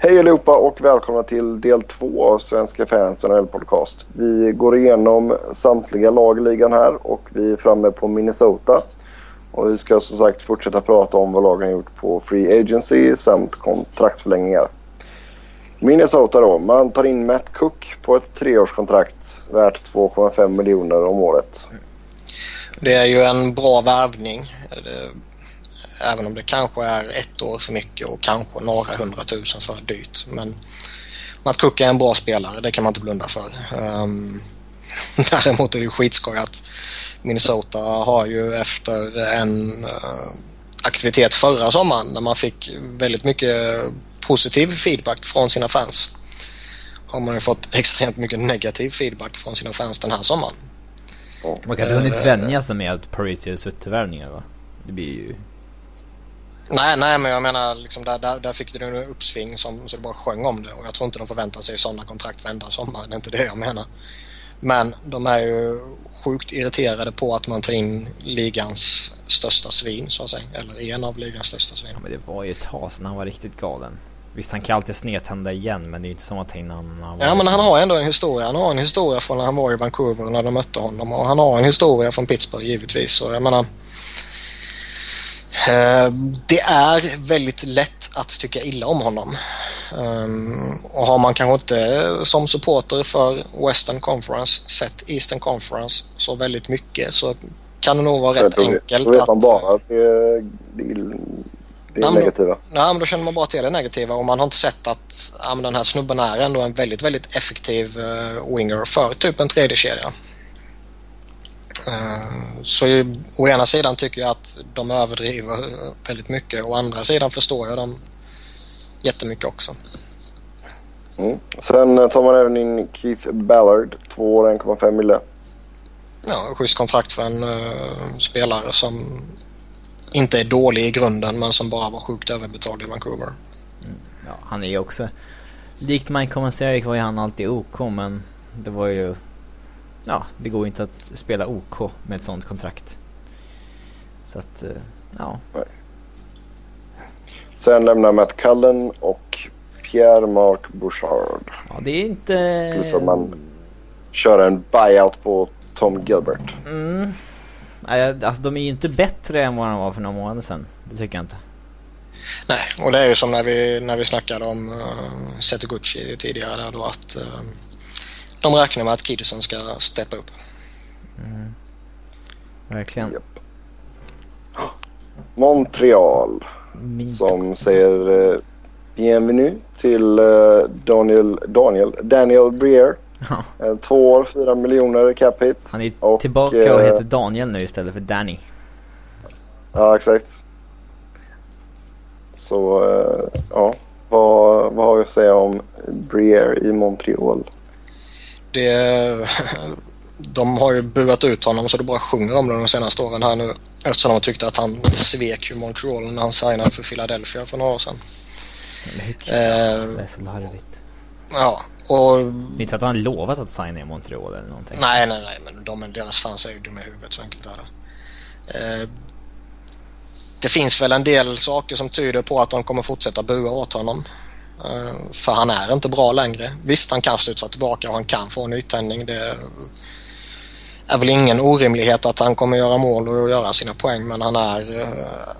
Hej allihopa och välkomna till del två av Svenska fans NHL podcast. Vi går igenom samtliga lag i ligan här och vi är framme på Minnesota. Och vi ska som sagt fortsätta prata om vad lagen har gjort på Free Agency samt kontraktsförlängningar. Minnesota då. Man tar in Matt Cook på ett treårskontrakt värt 2,5 miljoner om året. Det är ju en bra värvning. Även om det kanske är ett år för mycket och kanske några hundratusen för dyrt. Men Matt Cook är en bra spelare, det kan man inte blunda för. Um, däremot är det skitskoj att Minnesota har ju efter en uh, aktivitet förra sommaren när man fick väldigt mycket positiv feedback från sina fans har man ju fått extremt mycket negativ feedback från sina fans den här sommaren. Man kanske hunnit uh, vänja sig med att Parisius värvningar va? Det blir ju Nej, nej, men jag menar liksom där, där, där fick det en uppsving som, så det bara sjöng om det och jag tror inte de förväntar sig sådana kontrakt varenda sommar. Det är inte det jag menar. Men de är ju sjukt irriterade på att man tar in ligans största svin så att säga. Eller en av ligans största svin. Ja, men det var ju ett tag sedan han var riktigt galen. Visst, han kan alltid snedtända igen men det är inte som att ta in han... Ja, men han har ändå en historia. Han har en historia från när han var i Vancouver när de mötte honom och han har en historia från Pittsburgh givetvis. Så jag menar det är väldigt lätt att tycka illa om honom. Ehm, och har man kanske inte som supporter för Western Conference sett Eastern Conference så väldigt mycket så kan det nog vara rätt då, enkelt då vet man bara att det, det, det är negativa. Nej, men då känner man bara till det negativa och man har inte sett att ja, den här snubben är ändå en väldigt, väldigt effektiv uh, winger för typ en tredje kedja. Eh, så å ena sidan tycker jag att de överdriver väldigt mycket. Å andra sidan förstår jag dem jättemycket också. Mm. Sen tar man även in Keith Ballard, två år 1,5 mille. Ja, schysst kontrakt för en uh, spelare som inte är dålig i grunden men som bara var sjukt överbetald i Vancouver. Mm. Ja, han är ju också... Likt Mike Comenseric var ju han alltid OK men det var ju ja, det går inte att spela OK med ett sånt kontrakt. Så att, eh, ja. Nej. Sen lämnar Matt Cullen och Pierre-Marc Bouchard. Ja, det är inte... Plus att man kör en buyout på Tom Gilbert. Mm. Alltså de är ju inte bättre än vad de var för några månader sedan. Det tycker jag inte. Nej, och det är ju som när vi, när vi snackade om uh, Setoguchi tidigare då att uh, de räknar med att kidsen ska steppa upp. Mm. Verkligen. Yep. Montreal Min... som säger eh, bienvenue till eh, Daniel, Daniel, Daniel Briere. Ja. Eh, två år, fyra miljoner cap hit. Han är och, tillbaka och heter Daniel nu istället för Danny. Ja, exakt. Så, ja. Vad, vad har jag att säga om Briere i Montreal? Det, de har ju buat ut honom så det bara sjunger om det de senaste åren här nu. Eftersom de tyckte att han svek ju Montreal när han signade för Philadelphia för några år sedan. Eh, det är så larvigt. Ja, och... Inte att han lovat att signa i Montreal eller någonting. Nej, nej, nej, men de, deras fans är ju dumma i huvudet så enkelt är det. Eh, det finns väl en del saker som tyder på att de kommer fortsätta bua åt honom. Eh, för han är inte bra längre. Visst, han kan studsa tillbaka och han kan få en nytändning. Det är väl ingen orimlighet att han kommer göra mål och göra sina poäng men han är, eh,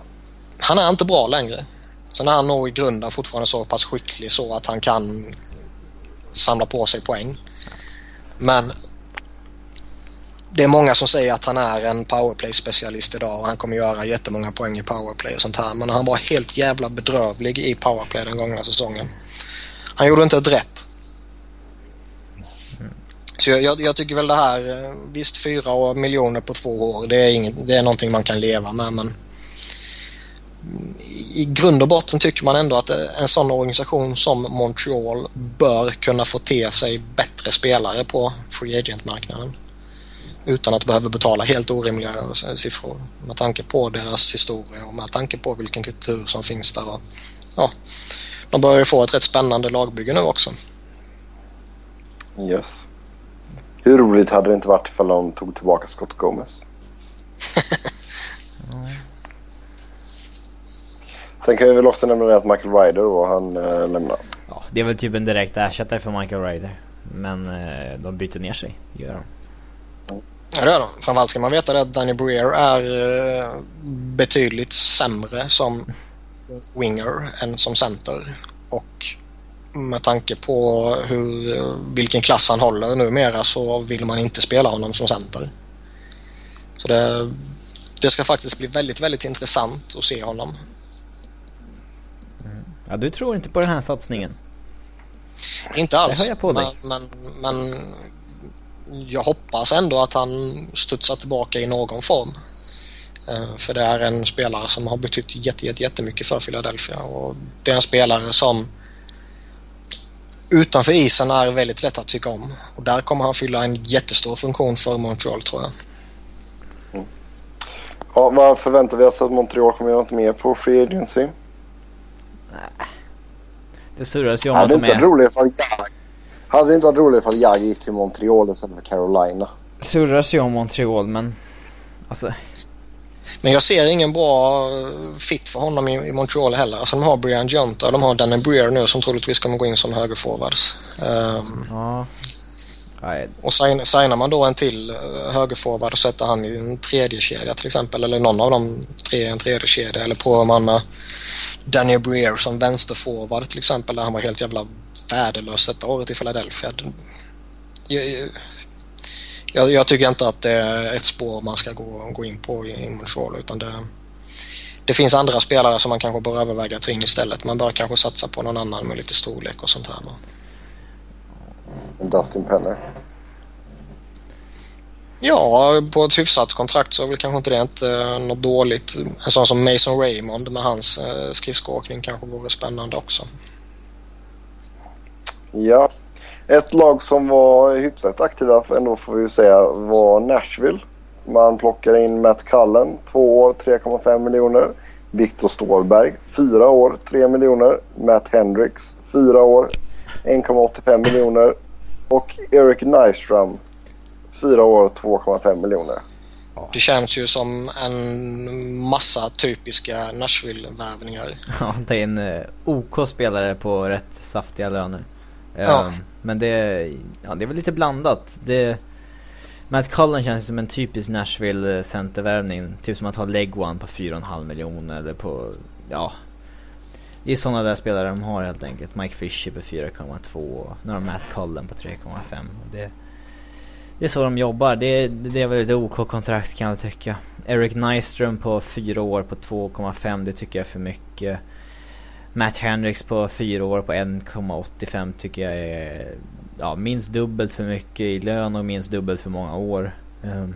han är inte bra längre. Sen är han nog i grunden fortfarande så pass skicklig så att han kan samla på sig poäng. Men det är många som säger att han är en powerplay-specialist idag och han kommer göra jättemånga poäng i powerplay och sånt här. Men han var helt jävla bedrövlig i powerplay den gångna säsongen. Han gjorde inte ett rätt. Så jag, jag, jag tycker väl det här, eh, visst fyra miljoner på två år, det är, inget, det är någonting man kan leva med men i grund och botten tycker man ändå att eh, en sån organisation som Montreal bör kunna få till sig bättre spelare på free agent-marknaden utan att behöva betala helt orimliga siffror med tanke på deras historia och med tanke på vilken kultur som finns där. Och, ja, de börjar ju få ett rätt spännande lagbygge nu också. Yes. Hur roligt hade det inte varit ifall de tog tillbaka Scott Gomez? Sen kan vi väl också nämna att Michael Ryder då, han äh, lämnar. Ja, det är väl typ en direkt ersättare för Michael Ryder. Men eh, de byter ner sig, gör de. Ja det gör de. Framförallt ska man veta det att Danny Breer är eh, betydligt sämre som winger än som center. Och med tanke på hur, vilken klass han håller numera så vill man inte spela honom som center. Så det, det ska faktiskt bli väldigt, väldigt intressant att se honom. Ja, du tror inte på den här satsningen? Inte alls. Det hör jag på dig. Men, men, men jag hoppas ändå att han studsar tillbaka i någon form. Eh, För det är en spelare som har betytt jätte, jätte, jättemycket för Philadelphia och det är en spelare som utanför isen är väldigt lätt att tycka om. Och där kommer han fylla en jättestor funktion för Montreal tror jag. Ja, vad förväntar vi oss att Montreal kommer göra något mer på Free Agency? Det surras ju om Hade att det de inte varit är... roligt ifall Jag... Hade det inte varit roligt ifall Jag gick till Montreal istället för Carolina? Surras ju om Montreal men... Alltså, Men jag ser ingen bra eh, fit för honom i, i Montreal heller. Alltså de har Brian Junta och de har Danny Breer nu som troligtvis kommer gå in som högerforwards. Um, ja... Nej, och sign, signar man då en till uh, högerforward och sätter han i en tredje kedja till exempel eller någon av de tre i en tredje kedja eller provar man med Danny Breer som vänsterforward till exempel där han var helt jävla värdelös detta året i Philadelphia. Jag, jag, jag tycker inte att det är ett spår man ska gå, gå in på i, i Montreal utan det, det finns andra spelare som man kanske bör överväga att ta in istället. Man bör kanske satsa på någon annan med lite storlek och sånt här. va. Dustin Penner. Ja, på ett hyfsat kontrakt så är väl kanske inte det inte något dåligt. En sån som Mason Raymond med hans eh, skridskoåkning kanske vore spännande också. Ja. Ett lag som var hyfsat aktiva ändå får vi ju säga var Nashville. Man plockar in Matt Cullen, två år 3,5 miljoner. Viktor Stålberg, fyra år 3 miljoner. Matt Hendricks, fyra år 1,85 miljoner. Och Eric Nyström, fyra år 2,5 miljoner. Det känns ju som en massa typiska Nashville-värvningar. ja, ta in eh, OK-spelare på rätt saftiga löner. Ja. Ehm, men det, ja, det är väl lite blandat. Det, Matt Cullen känns som en typisk Nashville eh, centervärvning. Typ som att ha Leg på 4,5 miljoner eller på, ja. Det är sådana där spelare de har helt enkelt. Mike Fisher på 4,2 Nu har de Matt Cullen på 3,5. Det, det är så de jobbar. Det, det är väl ett OK-kontrakt kan jag tycka. Eric Nyström på 4 år på 2,5 det tycker jag är för mycket. Matt Hendricks på 4 år på 1,85 tycker jag är ja, minst dubbelt för mycket i lön och minst dubbelt för många år. Um,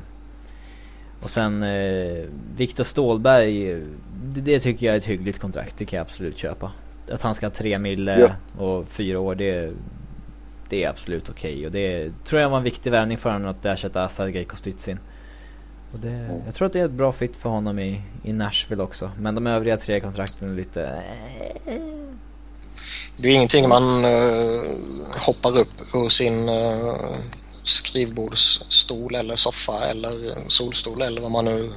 och sen eh, Viktor Stålberg, det, det tycker jag är ett hyggligt kontrakt. Det kan jag absolut köpa. Att han ska ha 3 mille Ja. och 4 år, det, det är absolut okej. Och det tror jag var en viktig värvning för honom att ersätta Sergej Kostitsin. Och det, jag tror att det är ett bra fit för honom i, i Nashville också. Men de övriga tre kontrakten är lite... eh, Det är ingenting man eh, hoppar upp ur sin uh, skrivbordsstol eller soffa eller solstol eller vad man nu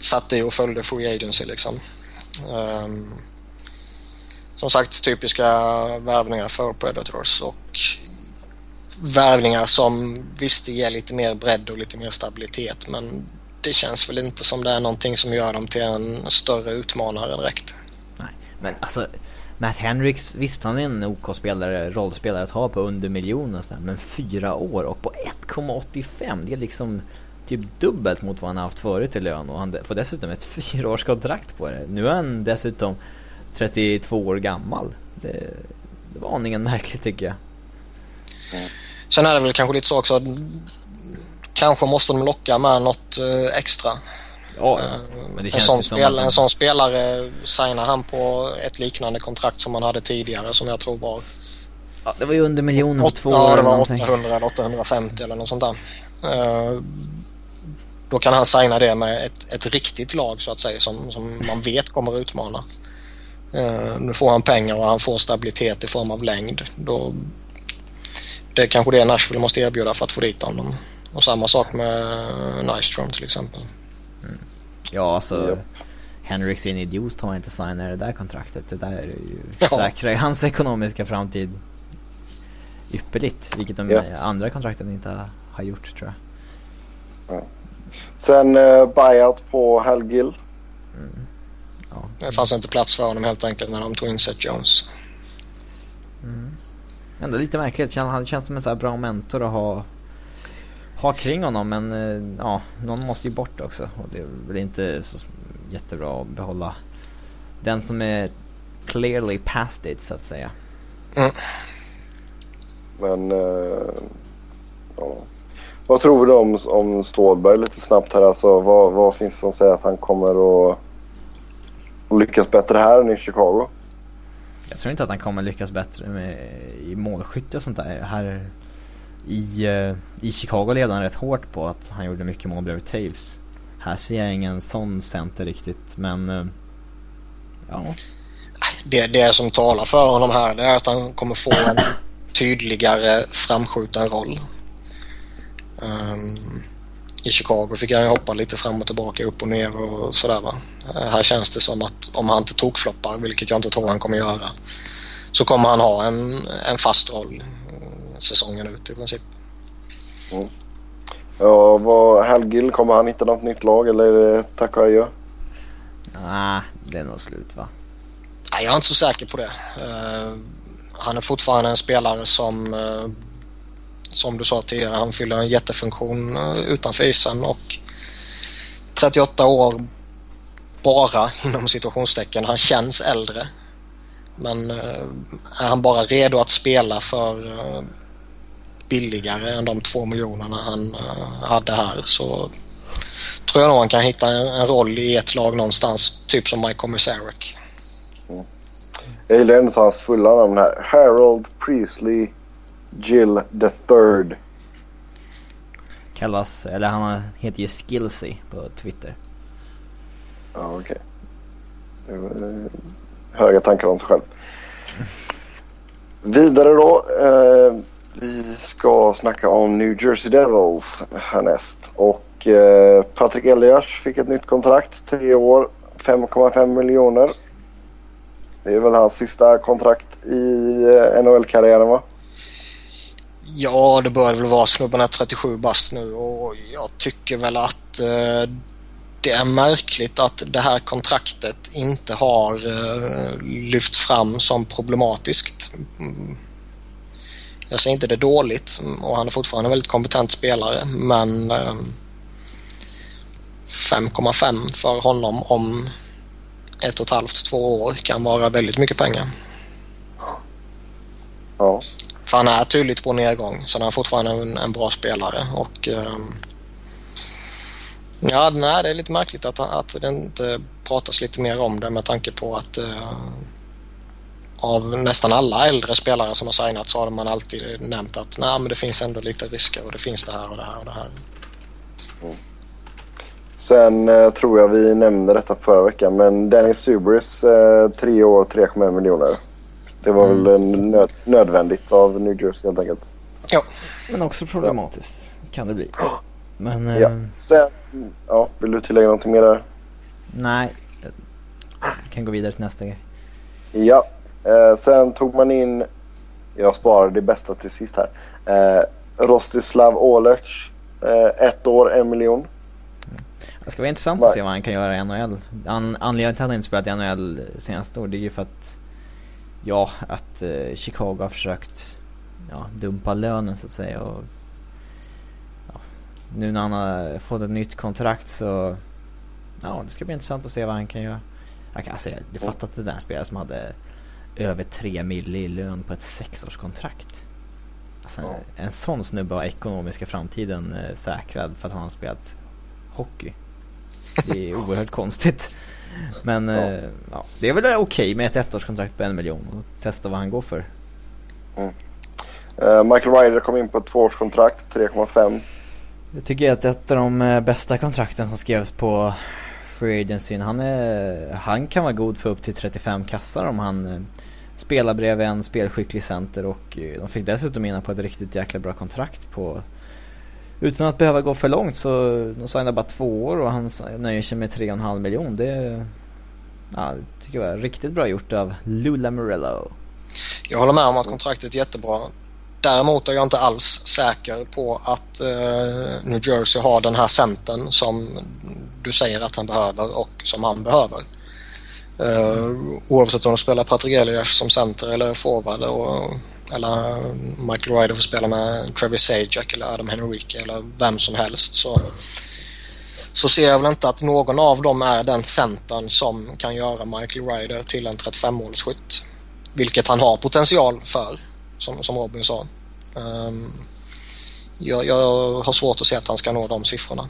satt i och följde Free Agency liksom. Ehm, som sagt typiska värvningar för Predators och värvningar som visst ger lite mer bredd och lite mer stabilitet men det känns väl inte som det är någonting som gör dem till en större utmanare direkt. Nej, men alltså Matt Hendricks, visst han är en OK-spelare, rollspelare att ha på under miljonen sådär, men fyra år och på 1,85 det är liksom typ dubbelt mot vad han har haft förut i lön och han får dessutom ett fyraårskontrakt på det. Nu är han dessutom 32 år gammal. Det, det var aningen märkligt tycker jag. Sen är det väl kanske lite så också kanske måste de locka med något eh, extra. Ja, Eh, men det en, sån spel, att- en sån spelare signar han på ett liknande kontrakt som han hade tidigare som jag tror var ja, det var ju under miljonen på två år Ja, det var någonting. 800 eller 850 eller något sånt där. Eh, Då kan han signa det med ett, ett riktigt lag så att säga som, som man vet kommer utmana. Eh, Nu får han pengar och han får stabilitet i form av längd. Då, det är kanske det Nashville måste erbjuda för att få dit honom. Och samma sak med Nyström till exempel. Ja, alltså Japp. Henriks är en idiot om han inte signar det där kontraktet. Det där är ju Ja. säkrar ju hans ekonomiska framtid ypperligt. Vilket de Yes. andra kontrakten inte har, gjort tror jag. Sen eh, buyout på Hal Gill. Ja. Det fanns inte plats för honom helt enkelt när de tog in Seth Jones. Ändå lite märkligt. Han känns som en så här bra mentor att ha, ha kring honom. Men eh, ja, någon måste ju bort också. Och det är väl inte så jättebra att behålla den som är clearly past it så att säga. Men eh, ja. Vad tror du om, om Stålberg lite snabbt här? Alltså, vad, vad finns det som säger att han kommer att att lyckas bättre här än i Chicago? Jag tror inte att han kommer lyckas bättre med, i målskytte och sånt där. Här i, eh, I Chicago levde han rätt hårt på att han gjorde mycket mål bredvid Taves. Här ser jag ingen sån center riktigt men eh, ja. Det, det som talar för honom här det är att han kommer få en tydligare framskjuten roll. Um, I Chicago fick han ju hoppa lite fram och tillbaka, upp och ner och sådär va. Här känns det som att om han inte tokfloppar, vilket jag inte tror han kommer göra, så kommer han ha en, en fast roll säsongen ut i princip. Ja, vad, Hal Gill, kommer han hitta något nytt lag eller är det tack och adjö? Nej, det är nog slut va. Nej, jag är inte så säker på det. Eh, han är fortfarande en spelare som, eh, som du sa tidigare, han fyller en jättefunktion uh, utanför isen och 38 år bara inom situationstecken. Han känns äldre. Men är han bara redo att spela för billigare än de två miljonerna han eh, hade här så tror jag nog han kan hitta en, en roll i ett lag någonstans, typ som Mike Komisarek. Jag gillar ändå hans fulla namn här. Harold Priestley Gill the third. Kallas, eller han heter ju Skillsy på Twitter. Ja, okej. Det var, eh, Höga tankar om sig själv. Vidare då. Eh, vi ska snacka om New Jersey Devils härnäst. Och eh, Patrik Elias fick ett nytt kontrakt. Tre år, 5,5 miljoner. Det är väl hans sista kontrakt i eh, NHL-karriären va? Ja, det börjar väl vara snubben är 37 bast nu och jag tycker väl att eh, det är märkligt att det här kontraktet inte har eh, lyfts fram som problematiskt. Mm. Jag säger inte det dåligt och han är fortfarande en väldigt kompetent spelare men eh, 5,5 för honom om ett och ett halvt, två år kan vara väldigt mycket pengar. Ja. För han är tydligt på nedgång. Så han är fortfarande en, en bra spelare. Och, ehm, ja, nej, det är lite märkligt att, att det inte pratas lite mer om det med tanke på att eh, av nästan alla äldre spelare som har signat så har man alltid nämnt att nej, men det finns ändå lite risker och det finns det här och det här och det här. Sen eh, tror jag vi nämnde detta förra veckan men Dennis Subris eh, tre år 3,1 miljoner. Det var Mm. väl nöd, nödvändigt av New Jersey helt enkelt. Ja, Men också problematiskt kan det bli. Men eh, Ja. Sen, ja, vill du tillägga någonting mer där? nej. Jag kan gå vidare till nästa grej. Ja, eh, sen tog man in, jag sparade det bästa till sist här. Eh, Rostislav Olec, eh, ett år, en miljon. Det ska vara intressant Nej. att se vad han kan göra i NHL. An anledningen till att han inte spelat i NHL senaste år det är ju för att Ja, att eh, Chicago har försökt ja, dumpa lönen så att säga och ja, Nu när han har fått ett nytt kontrakt så Ja, det ska bli intressant att se vad han kan göra. Jag kan säga, du fattar att det där spelare som hade över 3 mille i lön på ett sexårskontrakt. Alltså, Ja. En sån snubbe har ekonomiska framtiden eh, säkrad för att han har spelat hockey. Det är oerhört konstigt. Men Ja. eh, ja, det är väl okej med ett ettårskontrakt på en miljon och testa vad han går för. Eh, Michael Ryder kom in på ett tvåårskontrakt, 3,5. Jag tycker att ett av de eh, bästa kontrakten som skrevs på Free Agencyn, han, är, han kan vara god för upp till 35 kassar om han eh, spelar bredvid en spelskicklig center och eh, de fick dessutom in på ett riktigt jäkla bra kontrakt på utan att behöva gå för långt så de signade bara två år och han nöjer sig med 3,5 miljon. Det, ja, det tycker jag var riktigt bra gjort av Lula Morello. Jag håller med om att kontraktet är jättebra. Däremot är jag inte alls säker på att eh, New Jersey har den här centern som du säger att han behöver och som han behöver. Eh, oavsett om de spelar Patrik Elias som center eller forward och, eller Michael Ryder får spela med Travis Sajak eller Adam Henrique eller vem som helst så, så ser jag väl inte att någon av dem är den centern som kan göra Michael Ryder till en 35-målsskytt. Vilket han har potential för, som, som Robin sa. Um, jag, jag, har svårt att se att han ska nå de siffrorna.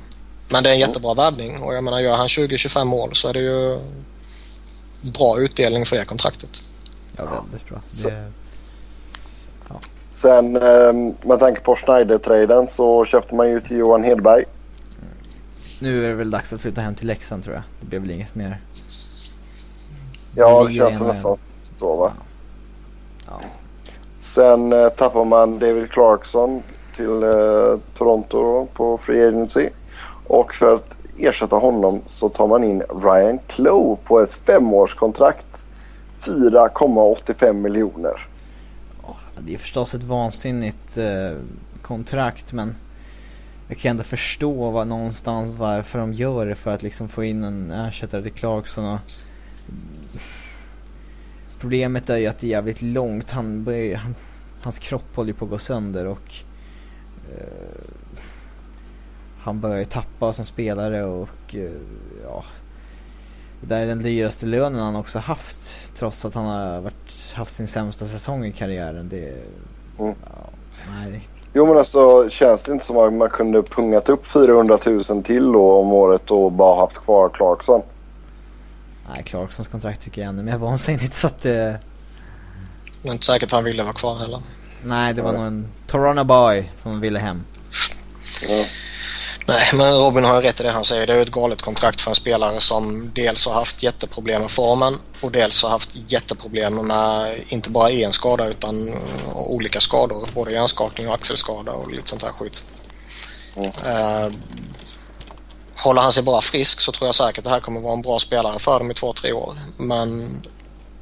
Men det är en jättebra värvning och jag menar gör han 20-25 mål så är det ju bra utdelning för det kontraktet. Ja, väldigt bra. Det... Ja. Sen ehm, med tanke på Schneider-traden så köpte man ju till Johan Hedberg. Mm. Nu är det väl dags att flytta hem till Leksand tror jag. Det blir väl inget mer. Ja, det känns nästan så va. Ja. Sen eh, tappar man David Clarkson till eh, Toronto på Free Agency. Och för att ersätta honom så tar man in Ryan Clough på ett femårskontrakt. 4,85 miljoner. Det är förstås ett vansinnigt eh, kontrakt men jag kan ändå förstå vad, någonstans varför de gör det för att liksom få in en ersättare till Clarkson och Problemet är ju att det är jävligt långt. Han han, hans kropp håller ju på att gå sönder och eh, han börjar tappa som spelare och uh, ja. Det där är den dyraste lönen han också haft trots att han har varit, haft sin sämsta säsong i karriären. Det, mm. ja, nej. Jo men alltså känns det inte som att man kunde pungat upp 400 000 till då om året och bara haft kvar Clarkson? Nej, Clarksons kontrakt tycker jag är ännu mer vansinnigt så att det... Det är inte säkert att han ville vara kvar heller. Nej, det var nog en Toronto boy som ville hem. Ja. Nej, men Robin har rätt i det han säger. Det är ett galet kontrakt för en spelare som dels har haft jätteproblem med formen och dels har haft jätteproblem med inte bara en skada utan olika skador. Både hjärnskakning och axelskada och lite sånt här skit. Mm. Uh, håller han sig bara frisk så tror jag säkert det här kommer vara en bra spelare för dem i två, tre år. Men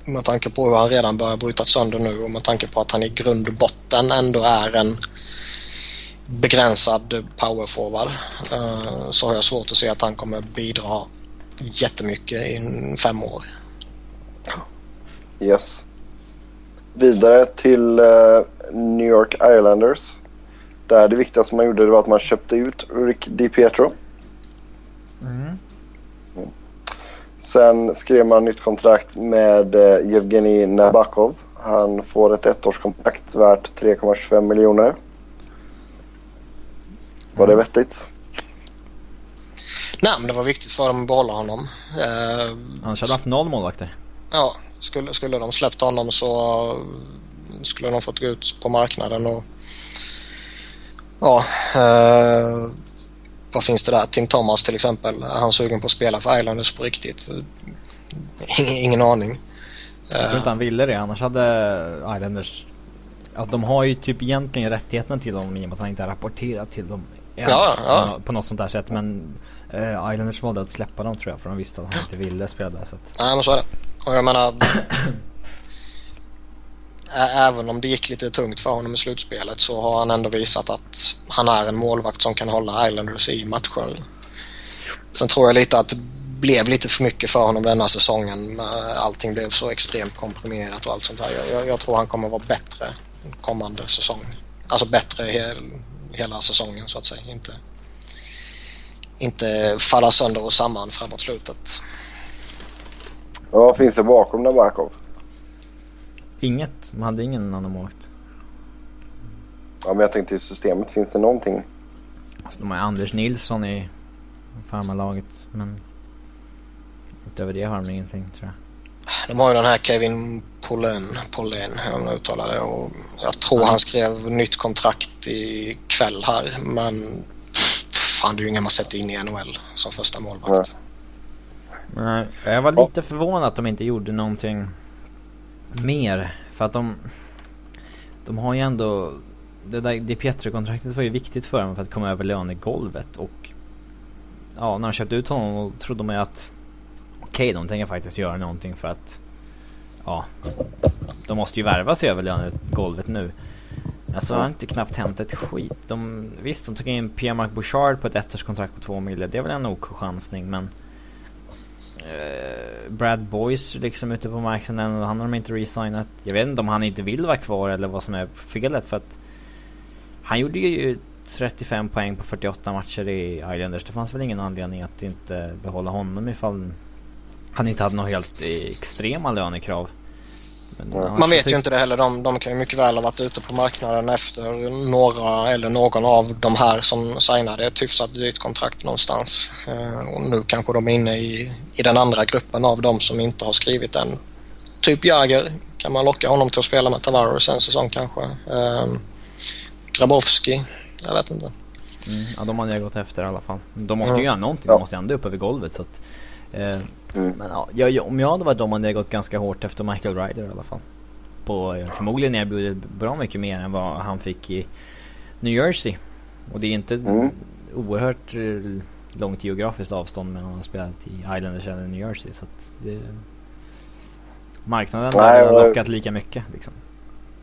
med tanke på hur han redan börjar bryta sönder nu och med tanke på att han i grund och botten ändå är en begränsad powerforward eh, så har jag svårt att se att han kommer bidra jättemycket i fem år. Yes. Vidare till eh, New York Islanders. Där det viktigaste man gjorde var att man köpte ut Rick DiPietro. Mm. Mm. Sen skrev man nytt kontrakt med uh, Evgenij Nabakov. Han får ett ettårskontrakt värt 3,25 miljoner. Var det vettigt? Nej, men det var viktigt för dem att behålla honom. Eh, Annars hade haft noll målvakter. Ja, skulle, skulle de släppt honom så skulle de fått gå ut på marknaden och ja, eh, vad finns det där? Tim Thomas till exempel. Är han sugen på att spela för Islanders på riktigt? Ingen, ingen aning. Jag tror inte han ville det annars hade Islanders Alltså de har ju typ egentligen rättigheterna till honom i och med att han inte har rapporterat till dem ja, ja. på något sånt där sätt. Men uh, Islanders valde att släppa dem tror jag för de visste att han inte ville spela. Så att... Nej men så är det. Och jag menar Även om det gick lite tungt för honom i slutspelet så har han ändå visat att han är en målvakt som kan hålla Islanders i matcher. Sen tror jag lite att det blev lite för mycket för honom denna säsongen. Allting blev så extremt komprimerat och allt sånt där. Jag, jag tror han kommer vara bättre kommande säsong. Alltså bättre hel, hela säsongen så att säga. Inte, inte falla sönder och samman framåt slutet. Vad finns det bakom Nabakov? Inget. Man hade ingen annan målvakt. Ja, men jag tänkte i systemet. Finns det någonting? Alltså, de har Anders Nilsson i farmarlaget men utöver det har de ingenting tror jag. De har ju den här Kevin Pollen, Pollen om jag uttalar det. Och jag tror han skrev nytt kontrakt i kväll här. Men fan, det är ju ingen man sätter in i NHL som första målvakt. Nej, jag var lite förvånad att de inte gjorde någonting mer. För att de... De har ju ändå... Det där Di Pietro-kontraktet var ju viktigt för dem för att komma över lönegolvet och... Ja, när de köpte ut honom trodde man ju att okej, okay, de tänker faktiskt göra någonting för att ja, de måste ju värva sig över lönegolvet nu. Alltså det har inte knappt hänt ett skit. De, visst, de tog in Pierre-Marc Bouchard på ett ettårskontrakt på två miljoner. Det är väl en OK chansning men Eh, Brad Boyce liksom ute på marknaden och han har de inte resignat. Jag vet inte om han inte vill vara kvar eller vad som är felet för att han gjorde ju 35 poäng på 48 matcher i Islanders. Det fanns väl ingen anledning att inte behålla honom ifall han inte hade några helt extrema lönekrav. Men, Man vet ju inte det heller. De, de kan ju mycket väl ha varit ute på marknaden efter några eller någon av de här som signade ett hyfsat dyrt kontrakt någonstans. Eh, och nu kanske de är inne i, i den andra gruppen av de som inte har skrivit än. Typ Jagger. Kan man locka honom till att spela med Tavares en säsong kanske? Eh, Grabowski. Jag vet inte. Mm, ja, de hade jag gått efter i alla fall. De måste ju mm. göra någonting. De måste ju ändå upp över golvet. Så att, eh, mm. Men ja, jag, om jag hade varit dem hade jag gått ganska hårt efter Michael Ryder i alla fall. På, förmodligen erbjudit bra mycket mer än vad han fick i New Jersey. Och det är inte mm. oerhört eh, långt geografiskt avstånd mellan att ha spelat i Islanders eller New Jersey. Så att det, marknaden har lockat lika mycket liksom.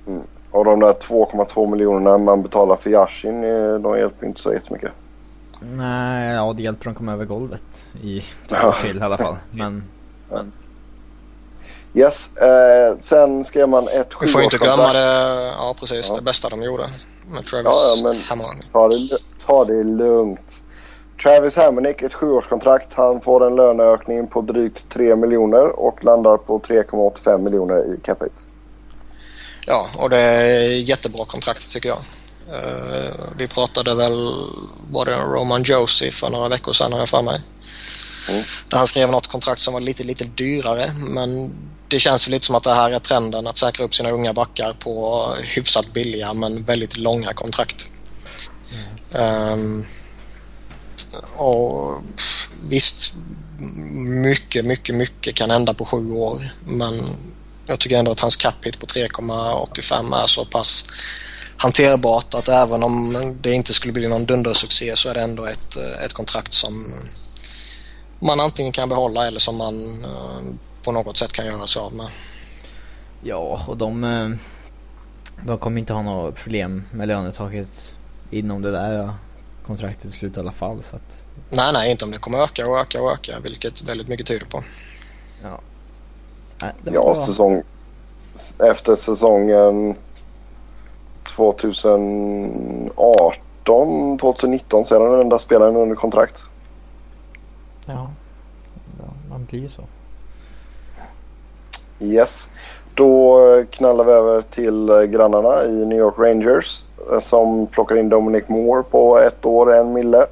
Mm. Och de där 2,2 miljonerna man betalar för Yashin, de hjälper inte så jättemycket. Nej, ja det hjälper de komma över golvet i till i alla fall. Men... men... Yes, eh, sen skrev man ett Vi får inte glömma det, ja precis, ja. det bästa de gjorde med Travis ja, ja, men ta det, ta det lugnt. Travis Hamonic, ett sjuårskontrakt. Han får en löneökning på drygt 3 miljoner och landar på 3,85 miljoner i capita. Ja, och det är jättebra kontrakt tycker jag. Uh, vi pratade väl, var det Roman Josie för några veckor sedan har jag för mig. Mm. Där han skrev något kontrakt som var lite, lite dyrare men det känns ju lite som att det här är trenden att säkra upp sina unga backar på hyfsat billiga men väldigt långa kontrakt. Mm. Um, och visst, mycket, mycket, mycket kan hända på sju år men jag tycker ändå att hans cap hit på 3,85 är så pass hanterbart att även om det inte skulle bli någon dundersuccé så är det ändå ett, ett kontrakt som man antingen kan behålla eller som man eh, på något sätt kan göra sig av med. Ja, och de, eh, de kommer inte ha några problem med lönetaket inom det där kontraktet i slut i alla fall. Så att... Nej, nej, inte om det kommer öka och öka och öka, vilket väldigt mycket tyder på. Ja, ja säsong, efter säsongen 2018, 2019 så är han den enda spelaren under kontrakt. Ja, man blir ju så. Yes. Då knallar vi över till grannarna i New York Rangers som plockar in Dominic Moore på ett år, en mille.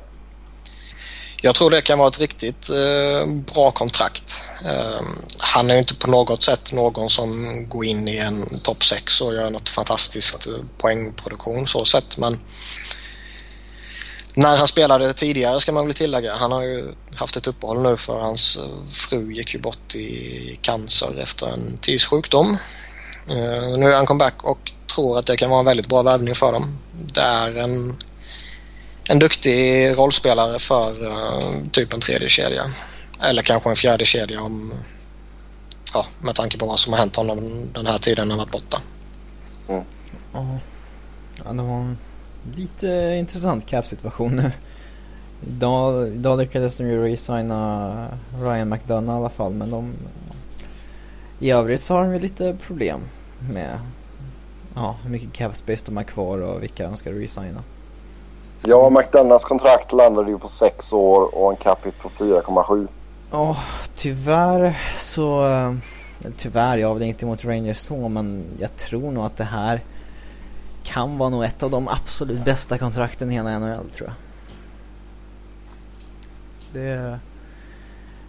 Jag tror det kan vara ett riktigt eh, bra kontrakt. Eh, han är inte på något sätt någon som går in i en topp 6 och gör något fantastiskt eh, poängproduktion så sett. Men när han spelade tidigare ska man väl tillägga. Han har ju haft ett uppehåll nu för hans eh, fru gick ju bort i cancer efter en tids sjukdom. Eh, nu är han comeback och tror att det kan vara en väldigt bra värvning för dem. Det är en en duktig rollspelare för uh, typ en tredje kedja. Eller kanske en fjärde kedja om, ja, med tanke på vad som har hänt honom den här tiden han varit borta. Mm. Ja, det var en lite intressant cap-situation nu. Idag, idag lyckades de ju resigna Ryan McDonough i alla fall men de... I övrigt så har de ju lite problem med ja, hur mycket cap space de har kvar och vilka de ska resigna. Ja, McDonalds kontrakt landade ju på sex år och en capita på 4,7. Ja, oh, tyvärr så... Eh, tyvärr, jag har väl inte emot Rangers så, men jag tror nog att det här kan vara nog ett av de absolut bästa kontrakten i hela NHL, tror jag. Det...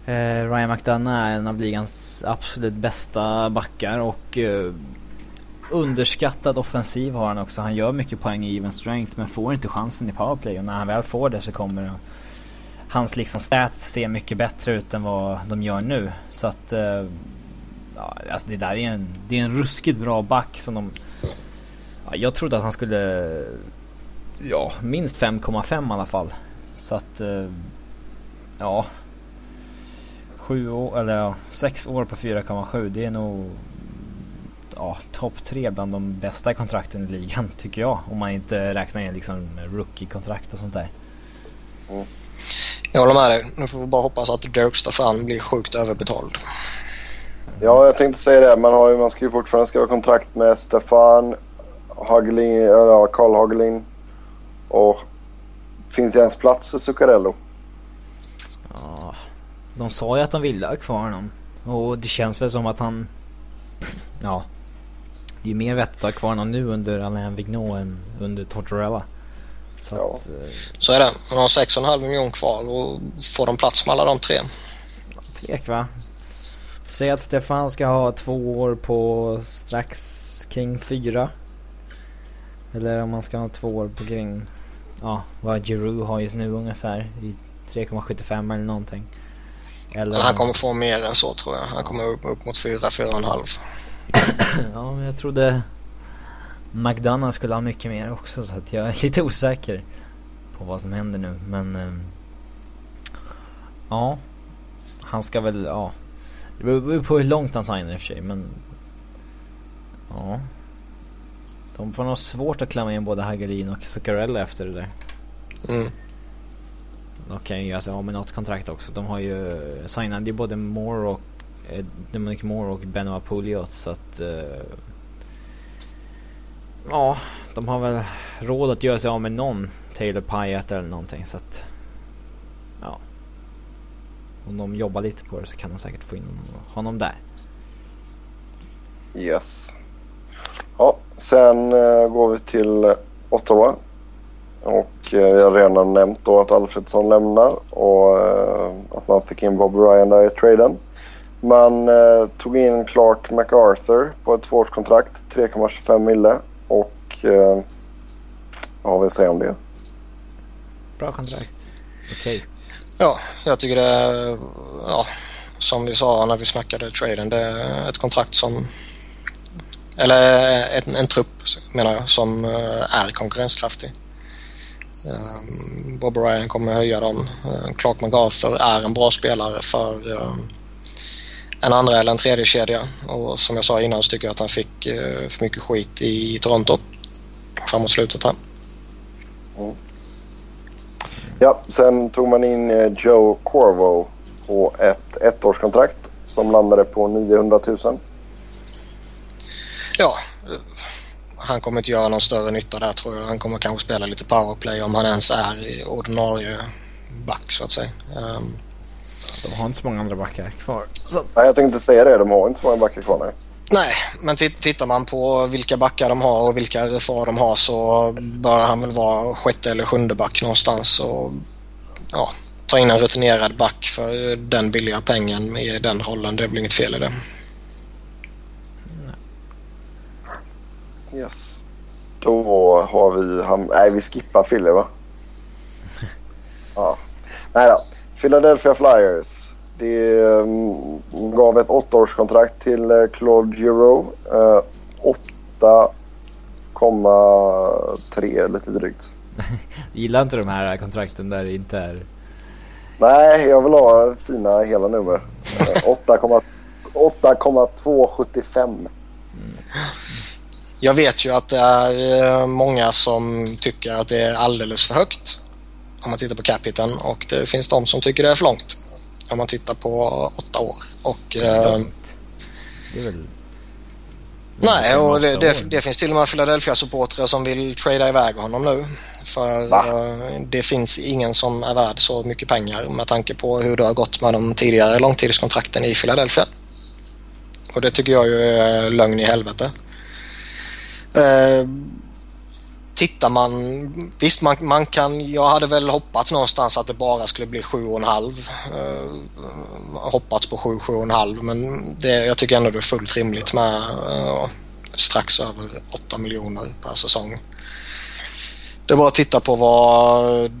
Eh, Ryan McDonough är en av ligans absolut bästa backar och eh, underskattad offensiv har han också. Han gör mycket poäng i even strength men får inte chansen i powerplay. Och när han väl får det så kommer det... hans liksom stats se mycket bättre ut än vad de gör nu. Så att... Eh, ja, alltså det där är en, det är en ruskigt bra back som de... Ja, jag trodde att han skulle... Ja, minst 5,5 i alla fall. Så att... Eh, ja. Sju år, eller ja, sex år på 4,7 det är nog ja, topp tre bland de bästa kontrakten i ligan tycker jag. Om man inte räknar in liksom rookie-kontrakt och sånt där. Mm. Jag håller med dig. Nu får vi bara hoppas att Dirk Staffan blir sjukt överbetald. Ja, jag tänkte säga det. Man, har ju, man ska ju fortfarande skriva kontrakt med Stefan, Hagelin, ja, Carl Hagelin. Och finns det ens plats för Zuccarello? Ja, de sa ju att de ville ha kvar honom. Och det känns väl som att han... Ja. Det är mer vettigt att ha kvar honom nu under Alain Vigneault än under Tortorella. Så, ja. att, eh, så är det. Han har 6,5 miljoner kvar och får de plats med alla de tre? Tvek va? Säg att Stefan ska ha två år på strax kring fyra. Eller om man ska ha två år på kring, ja vad Giroud har just nu ungefär. I 3,75 eller någonting. Eller han kommer få mer än så tror jag. Han kommer upp, upp mot 4, 4,5. Ja, men jag trodde McDonough skulle ha mycket mer också så att jag är lite osäker på vad som händer nu. Men eh, ja, han ska väl, ja. Det beror på hur långt han signar i och för sig men ja. De får nog svårt att klämma in både Hagelin och Zuccarella efter det där. Mm. De kan ju göra sig av med något kontrakt också. De har ju signat ju både Moore och Dominic Moore och Benoit Pouliot så att eh, Ja, de har väl råd att göra sig av med någon Taylor Pyatt eller någonting så att Ja. Om de jobbar lite på det så kan de säkert få in honom där. Yes. Ja, sen uh, går vi till Ottawa. Och eh, vi har redan nämnt då att Alfredsson lämnar och eh, att man fick in Bob Ryan där i traden. Man tog in Clark MacArthur på ett tvåårskontrakt, 3,25 mille och eh, vad har vi att säga om det? Bra kontrakt. Okej. Okay. Ja, jag tycker det är, ja, som vi sa när vi snackade traden, det är ett kontrakt som eller en, en trupp menar jag som eh, är konkurrenskraftig. Um, Bob Ryan kommer höja dem. Uh, Clark MacArthur är en bra spelare för um, en andra eller en tredje kedja. Och som jag sa innan så tycker jag att han fick uh, för mycket skit i Toronto framåt slutet här. Mm. Ja, sen tog man in eh, Joe Corvo på ett ettårskontrakt som landade på 900 000. Ja, han kommer inte göra någon större nytta där tror jag. Han kommer kanske spela lite powerplay om han ens är ordinarie back så att säga. Um, de har inte så många andra backar kvar. Så. Nej, jag tänkte säga det. De har inte så många backar kvar. Nej. Nej, men tittar man på vilka backar de har och vilka RFA de har så bör han väl vara sjätte eller sjunde back någonstans. Och, ja, ta in en rutinerad back för den billiga pengen i den rollen. Det är väl inget fel i det. Yes. Då har vi... Nej, vi skippar Philly va? ja. Nej då. Philadelphia Flyers. Det um, gav ett åttaårskontrakt till uh, Claude Giroux. Uh, 8,3 lite drygt. Gillar inte de här kontrakten där det inte är... Nej, jag vill ha fina hela nummer. Uh, 8,275. Mm. Jag vet ju att det är många som tycker att det är alldeles för högt om man tittar på capiten och det finns de som tycker det är för långt om man tittar på åtta år. Och, eh, väl... Nej, och det, det, det, finns till och med Philadelphia-supportrar som vill trada iväg honom nu. För uh, det finns ingen som är värd så mycket pengar med tanke på hur det har gått med de tidigare långtidskontrakten i Philadelphia. Och det tycker jag ju är lögn i helvete. Uh, tittar man, visst man, man kan, jag hade väl hoppats någonstans att det bara skulle bli 7,5. Uh, hoppats på 7-7,5 men det, jag tycker ändå det är fullt rimligt med uh, strax över 8 miljoner per säsong. Det är bara att titta på vad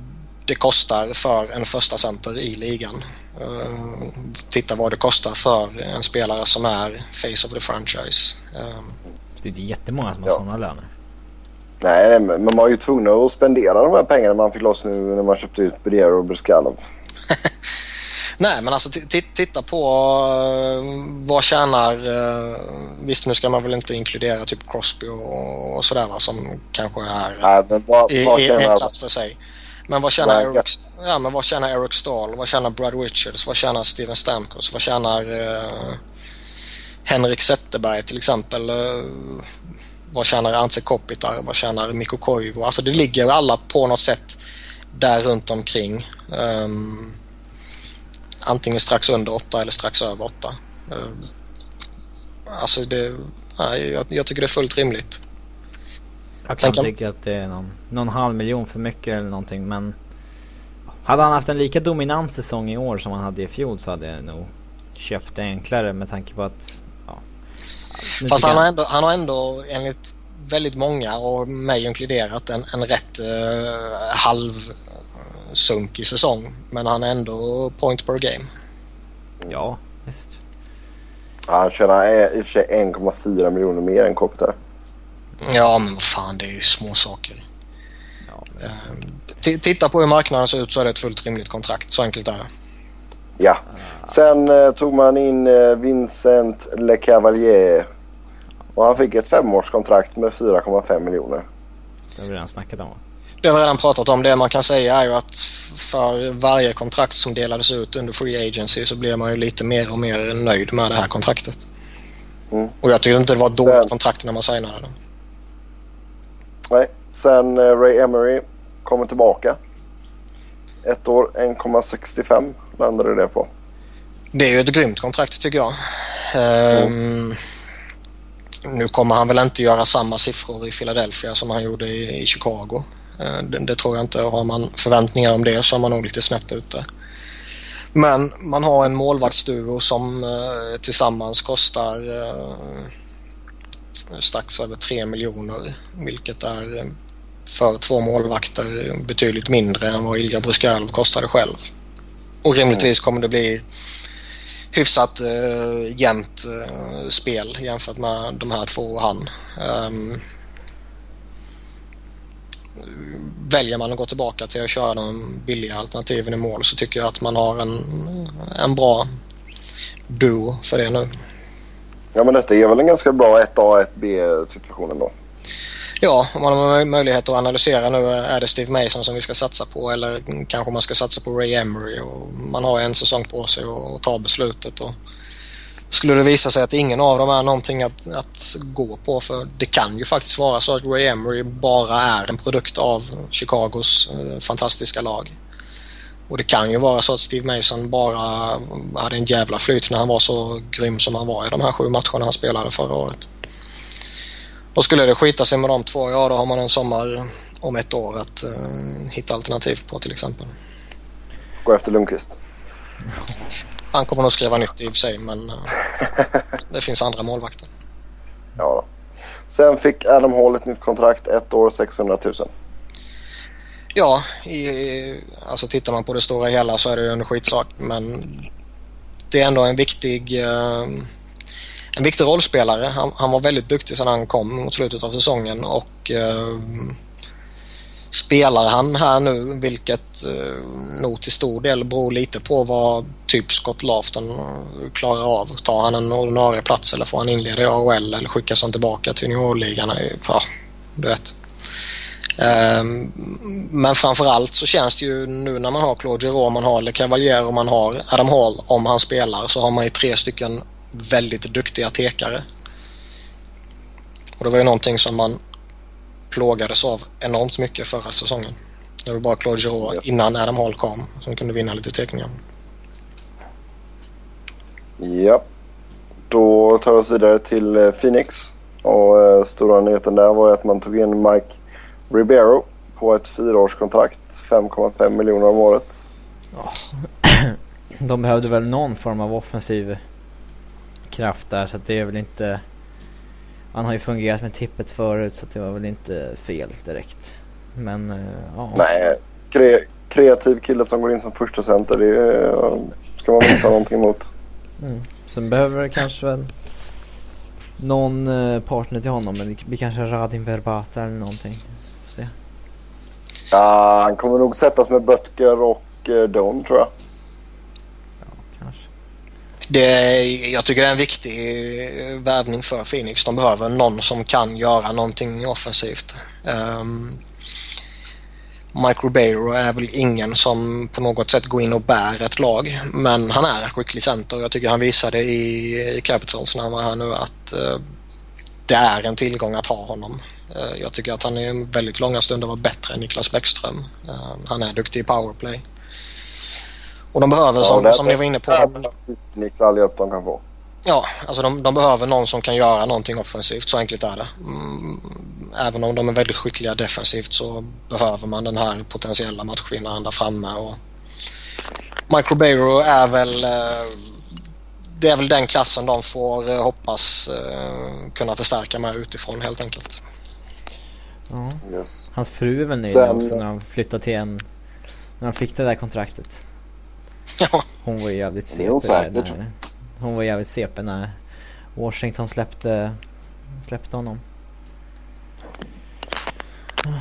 det kostar för en första center i ligan. Uh, titta vad det kostar för en spelare som är face of the franchise. Uh, det är jättemånga som har ja. sådana löner. Nej, men man var ju tvungen att spendera de här pengarna man fick loss nu när man köpte ut Briero och Briskalov. Nej, men alltså titta på uh, vad tjänar... Uh, visst, nu ska man väl inte inkludera typ Crosby och, och sådär va, som kanske är Nej, men vad, i, vad i en klass för sig. Men vad tjänar, Eric, ja, men vad tjänar Eric Stahl? Vad tjänar Brad Richards? Vad tjänar Steven Stamkos? Vad tjänar uh, Henrik Zetterberg till exempel? Vad tjänar Ante Kopitar? Vad tjänar Mikko Koivu? Alltså det ligger alla på något sätt där runt omkring. Um, antingen strax under 8 eller strax över 8. Um, alltså det, nej, jag, jag tycker det är fullt rimligt. Jag kan kan- tycka att det är någon, någon halv miljon för mycket eller någonting men Hade han haft en lika dominant säsong i år som han hade i fjol så hade jag nog köpt det enklare med tanke på att ja, Fast han har, ändå, han har ändå enligt väldigt många och mig inkluderat en, en rätt uh, halvsunkig säsong. Men han är ändå point per game. Ja, visst. Ja, han tjänar eh, i och för sig 1,4 miljoner mer än Kopitar. Ja men vad fan det är ju små saker. Ja. Ehm, t- titta på hur marknaden ser ut så är det ett fullt rimligt kontrakt. Så enkelt är det. Ja. Sen eh, tog man in eh, Vincent Le Cavalier. Och han fick ett femårskontrakt med 4,5 miljoner. Det har vi redan snackat om va? Det har vi redan pratat om. Det man kan säga är ju att för varje kontrakt som delades ut under Free Agency så blev man ju lite mer och mer nöjd med det här kontraktet. Mm. Och jag tycker inte det var ett dåligt Sen- kontrakt när man signade det. Nej. Sen eh, Ray Emery kommer tillbaka. Ett år 1,65 landade det på. Det är ju ett grymt kontrakt tycker jag. Ehm, Nu kommer han väl inte göra samma siffror i Philadelphia som han gjorde i, i Chicago. Eh, det, det tror jag inte. Har man förväntningar om det så är man nog lite snett ute. Men man har en målvaktsduo som eh, tillsammans kostar eh, strax över 3 miljoner. Vilket är eh, för två målvakter betydligt mindre än vad Ilja Bruskalov kostade själv. Och rimligtvis kommer det bli hyfsat uh, jämnt eh, spel jämfört med de här två och han. Um, väljer man att gå tillbaka till att köra de billiga alternativen i mål så tycker jag att man har en, en bra duo för det nu. Ja men detta är väl en ganska bra 1A 1B situation ändå. Ja, om man har möjlighet att analysera nu. Eh, är det Steve Mason som vi ska satsa på eller kanske man ska satsa på Ray Emery? Och man har en säsong på sig att ta beslutet. Och skulle det visa sig att ingen av dem är någonting att, att gå på för det kan ju faktiskt vara så att Ray Emery bara är en produkt av Chicagos eh, fantastiska lag. Och det kan ju vara så att Steve Mason bara hade en jävla flyt när han var så grym som han var i de här sju matcherna han spelade förra året. Och skulle det skita sig med de två, ja då har man en sommar om ett år att eh, hitta alternativ på till exempel. Gå efter Lundqvist. Han kommer nog skriva nytt i och för sig men eh, det finns andra målvakter. Ja. då. Sen fick Adam Hall ett nytt kontrakt. Ett år 600 000. Ja, i, alltså tittar man på det stora hela så är det ju en skitsak men det är ändå en viktig eh, en viktig rollspelare. Han, han var väldigt duktig sedan han kom mot slutet av säsongen och eh, spelar han här nu, vilket eh, nog till stor del beror lite på vad typ Scott Lafton eh, klarar av. Tar han en ordinarie plats eller får han inleda i AHL eller skickas han tillbaka till juniorligan? Ja, du vet. Ehm, men framförallt så känns det ju nu när man har Claude Giroux, man har Le Cavalier och man har Adam Hall om han spelar så har man ju tre stycken väldigt duktiga tekare. Och det var ju någonting som man plågades av enormt mycket förra säsongen. Det var bara Claude Giroux innan Adam Hall kom som kunde vinna lite teckningar. Ja. Då tar vi oss vidare till eh, Phoenix. Och eh, stora nyheten där var ju att man tog in Mike Ribeiro på ett fyraårskontrakt. 5,5 miljoner om året. De behövde väl någon form av offensiv kraft där så att det är väl inte... Han har ju fungerat med tippet förut så det var väl inte fel direkt. Men eh, ja. Nej, kre kreativ kille som går in som första center. Det eh, ska man väl inte ha någonting emot. Mm. Sen behöver det kanske väl någon eh, partner till honom. Men det blir kanske Radin Verbata eller någonting. Får se. Ja, han kommer nog sättas med Böttger och Don tror jag. Det, jag tycker det är en viktig eh, värvning för Phoenix. De behöver någon som kan göra någonting offensivt. Um, Mike Ribeiro är väl ingen som på något sätt går in och bär ett lag. Men han är en skicklig center. Jag tycker han visade i, i Capitals när han var här nu att uh, det är en tillgång att ha honom. Uh, jag tycker att han i väldigt långa stunder var bättre än Niklas Bäckström. Uh, han är duktig i powerplay. Och de behöver, som, ja, som ni var inne på... Nix all hjälp de kan få. Ja, alltså de, de, behöver någon som kan göra någonting offensivt. Så enkelt är det. Mm, även om de är väldigt skickliga defensivt så behöver man den här potentiella matchvinnaren där framme. Och Mike Ribeiro är väl... Eh, det är väl den klassen de får eh, hoppas eh, kunna förstärka med utifrån helt enkelt. Ja. Yes. Hans fru är väl nöjd också när han flyttade till en... När han fick det där kontraktet. Ja. Hon var ju jävligt CP när, Hon var jävligt CP när Washington släppte, släppte honom.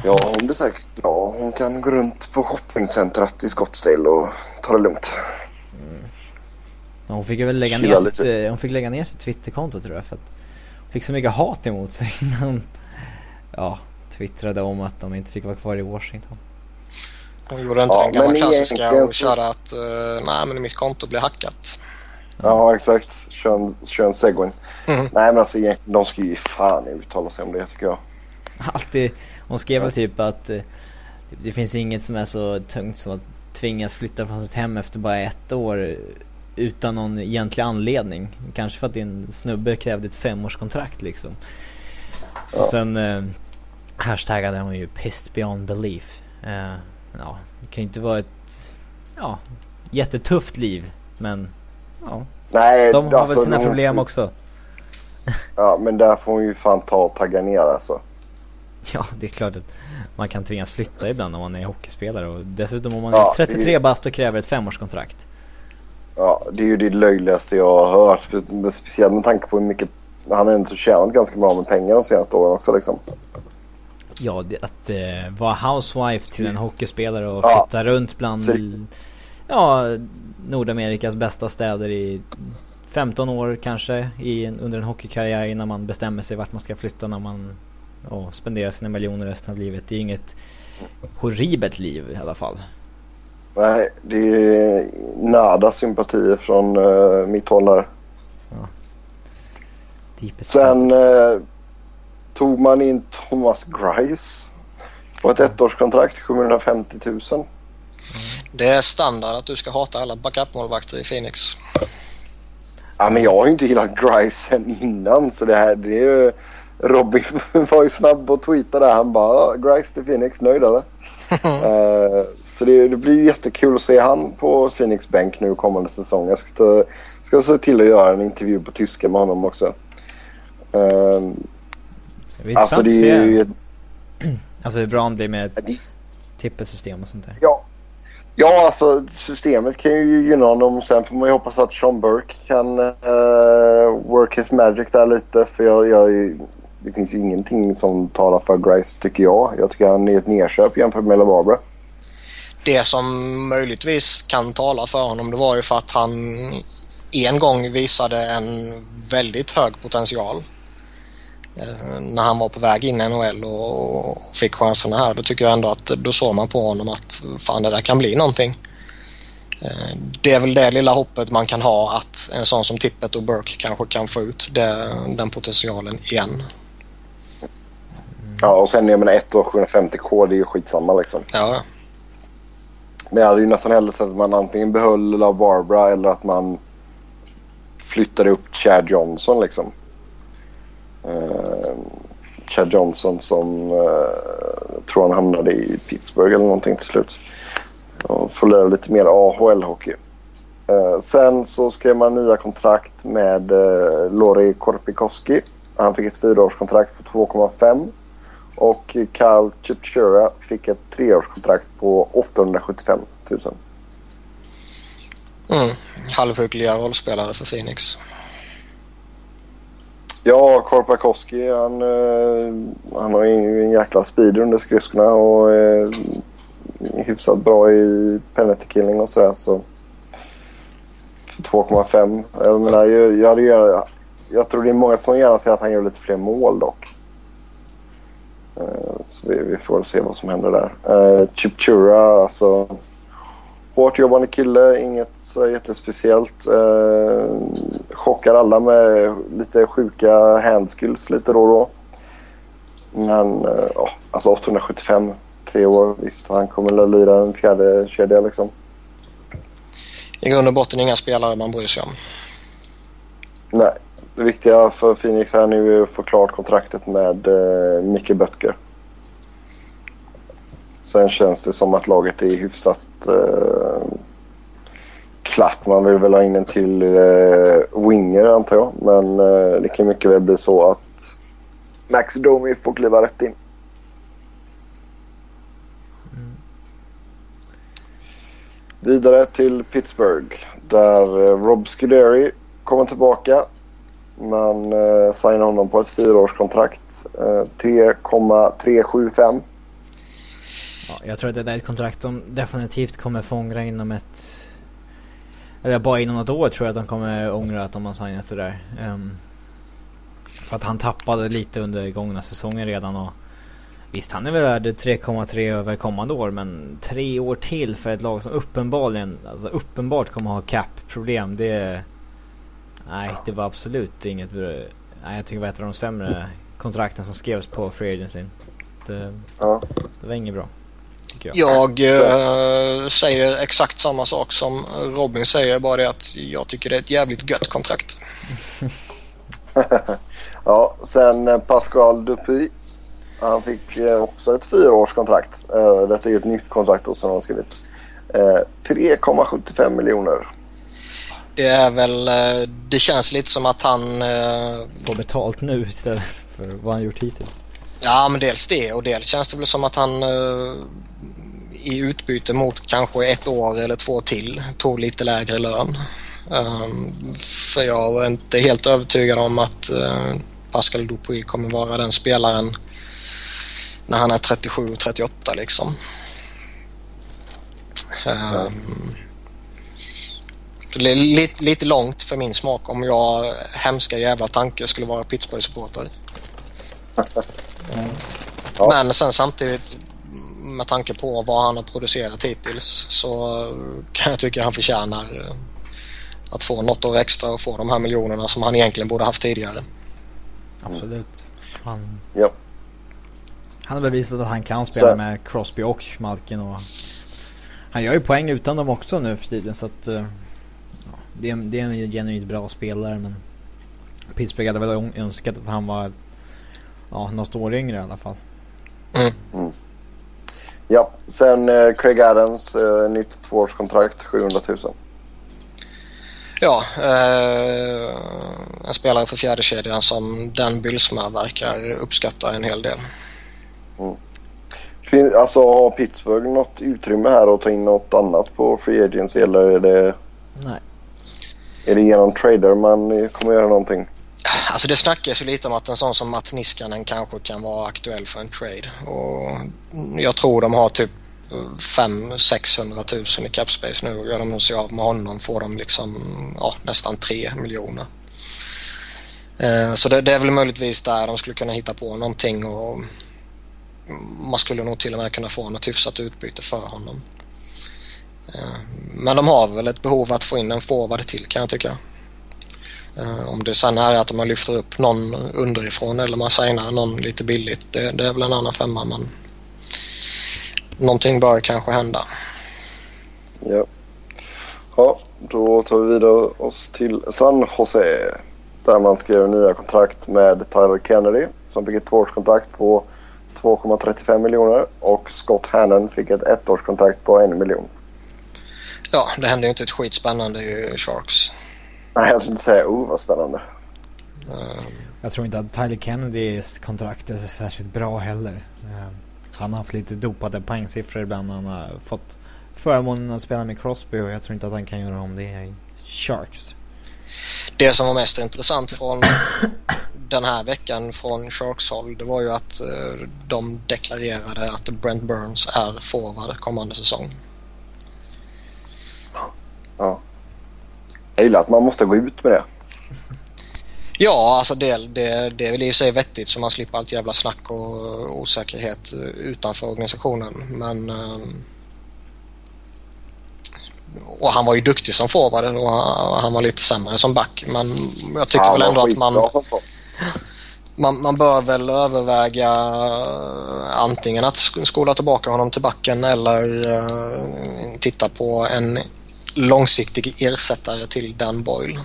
Ja, hon blir säkert glad. Hon kan gå runt på shoppingcentret i Scottsdale och ta det lugnt. Mm. Hon fick väl lägga ner, sitt, hon fick lägga ner sitt Twitterkonto tror jag för att hon fick så mycket hat emot sig innan ja, twittrade om att de inte fick vara kvar i Washington. Hon gjorde inte ja, den gamla klassiska och körde att uh, nej men mitt konto blir hackat. Ja exakt. Kör en, kör en segway. Mm. Nej men alltså de ska ju fan uttala sig om det tycker jag. Alltid. Hon skrev väl typ att uh, det finns inget som är så tungt som att tvingas flytta från sitt hem efter bara ett år utan någon egentlig anledning. Kanske för att din snubbe krävde ett femårskontrakt liksom. Ja. Och sen uh, hashtagade hon ju pissed beyond belief. Uh, ja, det kan ju inte vara ett ja, jättetufft liv. Men ja, Nej, de har alltså, väl sina problem också. Ja, men där får hon ju fan ta och tagga ner alltså. Ja, det är klart att man kan tvingas flytta ibland om man är hockeyspelare. Och dessutom om man ja, är 33 är... bast och kräver ett femårskontrakt. Ja, det är ju det löjligaste jag har hört. Speciellt med tanke på hur mycket... Han har ändå tjänat ganska bra med pengar de senaste åren också liksom. Ja, det, att eh, vara housewife till en hockeyspelare och flytta ja. runt bland ja, Nordamerikas bästa städer i 15 år kanske i, under en hockeykarriär innan man bestämmer sig vart man ska flytta när man ja, spenderar sina miljoner resten av livet. Det är inget horribelt liv i alla fall. Nej, det är nada sympatier från uh, mitt håll där. Ja. Sen uh, tog man in Thomas Grice på ett ettårskontrakt, 750 000. Det är standard att du ska hata alla backupmålvakter i Phoenix. Ja, men jag har ju inte gillat Grice sen innan så det här det är ju... Robin var ju snabb att tweeta där. Han bara Grice till Phoenix, nöjd eller? uh, så det, det, blir jättekul att se han på Phoenix bänk nu kommande säsong. Jag ska, ska se till att göra en intervju på tyska med honom också. Uh, det alltså det är ju... Alltså hur bra om det är med ett tippelsystem och sånt där. Ja. Ja, alltså systemet kan ju gynna honom. Sen får man ju hoppas att Sean Burke kan uh, work his magic där lite. För jag, jag, det finns ju ingenting som talar för Grice tycker jag. Jag tycker han är ett nedköp jämfört med LaBarbara. Det som möjligtvis kan tala för honom det var ju för att han en gång visade en väldigt hög potential. Eh, när han var på väg in i NHL och fick chanserna här. Då tycker jag ändå att då såg man på honom att fan det där kan bli någonting. Eh, det är väl det lilla hoppet man kan ha att en sån som Tippet och Burke kanske kan få ut det, den potentialen igen. Ja och sen jag menar ett år 750k det är ju skitsamma liksom. Ja. Men jag hade ju nästan hellre sett att man antingen behöll La Barbara eller att man flyttade upp Chad Johnson liksom eh, Chad Johnson som eh, tror han hamnade i Pittsburgh eller någonting till slut. Och får lära lite mer AHL-hockey. Eh, sen så skrev man nya kontrakt med eh, Lori Korpikoski. Han fick ett fyraårskontrakt på 2,5 och Carl Chipchura fick ett treårskontrakt på 875 000. Mm, halvhyggliga rollspelare för Phoenix. Ja, Korpakowski han, eh, han har ju en jäkla speed under skridskorna och är hyfsat bra i penalty killing och sådär. Så 2,5. Jag menar, jag, jag, jag, jag tror det är många som gärna ser att han gör lite fler mål dock. Eh, så vi, vi får väl se vad som händer där. Chipchura, alltså hårt jobbande kille, inget jättespeciellt. Uh, chockar alla med lite sjuka handskills lite då och då. Men uh, alltså 875, tre år. Visst, han kommer att lira en fjärde kedja liksom. I grund och botten inga spelare man bryr sig om. Nej, det viktiga för Phoenix här nu är att få klart kontraktet med uh, Micke Böttger. Sen känns det som att laget är hyfsat uh, klart. Man vill väl ha in en till uh, winger antar jag. Men uh, det kan mycket väl bli så att Max Domi får kliva rätt in. Mm. Vidare till Pittsburgh där Rob Scuderi kommer tillbaka. Man eh, signar honom på ett fyraårskontrakt. Eh, 3,375. Ja, jag tror att det är ett kontrakt de definitivt kommer få ångra inom ett... Eller bara inom ett år tror jag att de kommer ångra att de har signat det där. Um, för att han tappade lite under gångna säsongen redan och... Visst, han är väl värd 3,3 över kommande år men tre år till för ett lag som uppenbarligen, alltså uppenbart kommer ha cap-problem. Det... Nej, det var absolut inget... Nej, jag tycker det var ett av de sämre kontrakten som skrevs på Free Agency. Det, ja. det var inget bra. Jag, jag äh, säger exakt samma sak som Robin säger, bara det att jag tycker det är ett jävligt gött kontrakt. ja, sen eh, Pascal Dupuy. Han fick eh, också ett fyraårskontrakt. Detta är ett nytt kontrakt som han har skrivit. 3,75 miljoner. Det är väl, det känns lite som att han... Får betalt nu istället för vad han gjort hittills. Ja, men dels det och dels känns det väl som att han eh, i utbyte mot kanske ett år eller två till tog lite lägre lön. Um, för jag är inte helt övertygad om att uh, Pascal Dupuy kommer vara den spelaren när han är 37-38 liksom. Um, lite, lite långt för min smak om jag hemska jävla tanke skulle vara Pittsburgh-supporter. Mm. Ja. Men sen samtidigt med tanke på vad han har producerat hittills så kan jag tycka att han förtjänar eh, att få något år extra och få de här miljonerna som han egentligen borde haft tidigare. Absolut. Han, ja. han har bevisat att han kan spela så. med Crosby och Malkin och han gör ju poäng utan dem också nu för tiden så att uh, det, är, det är en genuint bra spelare men Pittsburgh hade väl önskat att han var ja, något år yngre i alla fall. Mm. Mm. Ja, sen eh, Craig Adams, eh, nytt tvåårskontrakt, 700 000. Ja, eh, en spelare för fjärde kedjan som Dan Bylsma verkar uppskatta en hel del. Mm. Fin, alltså har Pittsburgh något utrymme här att ta in något annat på Free Agency eller är det... Nej. Är det genom trader man kommer göra någonting? Alltså det snackas ju lite om att en sån som Matt Niskanen kanske kan vara aktuell för en trade. Och jag tror de har typ eh, 500-600 000 i capspace nu och gör de sig av med honom får de liksom ja, nästan 3 miljoner. Eh, så det, det, är väl möjligtvis där de skulle kunna hitta på någonting och man skulle nog till och med kunna få något hyfsat utbyte för honom. Eh, men de har väl ett behov att få in en forward till kan jag tycka. Eh, om det sen är att man lyfter upp någon underifrån eller man signar någon lite billigt, det, det är väl en annan femma men någonting bör kanske hända. Ja. Ja, då tar vi vidare oss till San Jose där man skrev nya kontrakt med Tyler Kennedy som fick ett tvåårskontrakt på 2,35 miljoner och Scott Hannon fick ett ettårskontrakt på en miljon. Ja, det hände ju inte ett skit spännande i Sharks. Nej, jag skulle inte säga oh vad spännande. Um. Jag tror inte att Tyler Kennedys kontrakt är särskilt bra heller. Um, han har haft lite dopade poängsiffror ibland. Han har fått förmånen att spela med Crosby och jag tror inte att han kan göra om det i Sharks. Det som var mest intressant från den här veckan från Sharks håll det var ju att uh, de deklarerade att Brent Burns är forward kommande säsong. Ja. Jag gillar att man måste gå ut med det. Ja, alltså det, det, det är väl i och för sig vettigt så man slipper allt jävla snack och osäkerhet utanför organisationen. Men... ehm, Och han var ju duktig som forward och han- var lite sämre som back. Men jag tycker Han väl ändå att man, man, man bör väl överväga eh, antingen att sk- skola tillbaka honom till backen eller eh, titta på en långsiktig ersättare till Dan Boyle.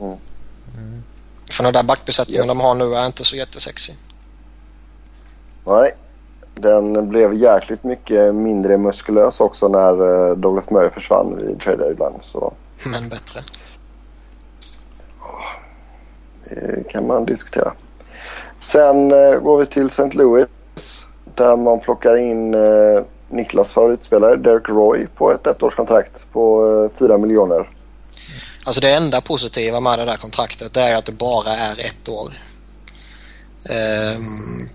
Mm. För den där backbesättningen Yes. de har nu är inte så jättesexig. Nej. Den blev jäkligt mycket mindre muskulös också när eh, Douglas Murray försvann vid trade deadline. Så Men bättre. det kan man diskutera. Sen eh, går vi till St. Louis där man plockar in eh, Niklas favoritspelare Derek Roy på ett ettårskontrakt på eh, 4 miljoner. Alltså det enda positiva med det där kontraktet det är att det bara är ett år. Um,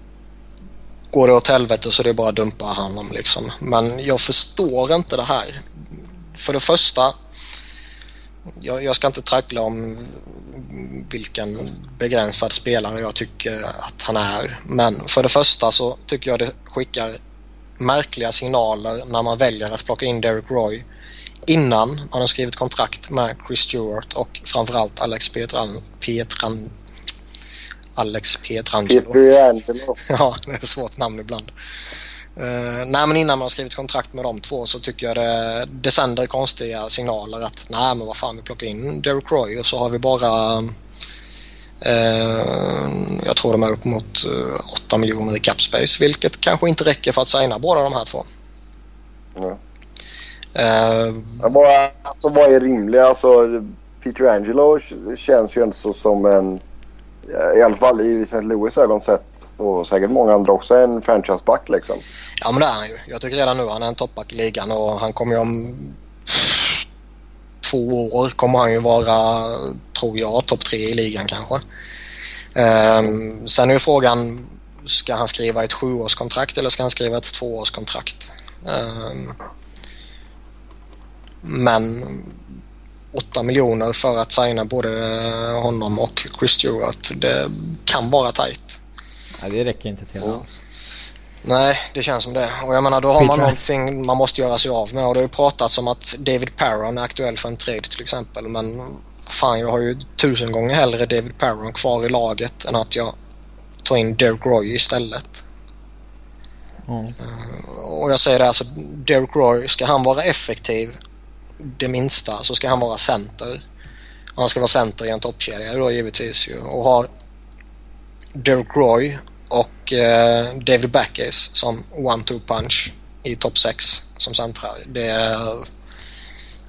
går det åt helvete så det är bara att dumpa honom liksom. Men jag förstår inte det här. För det första, jag, jag ska inte traggla om vilken begränsad spelare jag tycker att han är. Men för det första så tycker jag det skickar märkliga signaler när man väljer att plocka in Derek Roy innan man har skrivit kontrakt med Chris Stewart och framförallt Alex Pietran, Pietran, Alex Pietrangelo. Peter Angelo. Ja, det är ett svårt namn ibland. Uh, nej, men innan man har skrivit kontrakt med de två så tycker jag det, det sänder konstiga signaler att nej, men vad fan, vi plockar in Derek Roy och så har vi bara jag tror de är upp mot eh, 8 miljoner i cap space vilket kanske inte räcker för att signa båda de här två. Mm. Eh, Ja, Vad, alltså, vad är rimligt? Alltså, Peter Angelo känns ju inte så som en, i alla fall i St. Louis ögon sett och säkert många andra också, en franchiseback liksom. Ja men det är han ju. Jag tycker redan nu han är en toppback i ligan och han kommer ju om två år kommer han ju vara, tror jag, topp tre i ligan kanske. Um, sen är ju frågan, ska han skriva ett sjuårskontrakt eller ska han skriva ett tvåårskontrakt? Um, men 8 miljoner för att signa både honom och Chris Stewart, det kan vara tajt. Nej, det räcker inte till alls. Nej, det känns som det. Och jag menar då har man någonting man måste göra sig av med och det har ju pratats om att David Perron är aktuell för en trade till exempel men fan jag har ju tusen gånger hellre David Perron kvar i laget än att jag tar in Derek Roy istället. Ja. Och jag säger det alltså, Derek Roy, ska han vara effektiv det minsta så ska han vara center. Han ska vara center i en toppkedja då givetvis ju. Och har Derek Roy och eh, David Backes som one-two punch i topp 6 som centrar. Det är,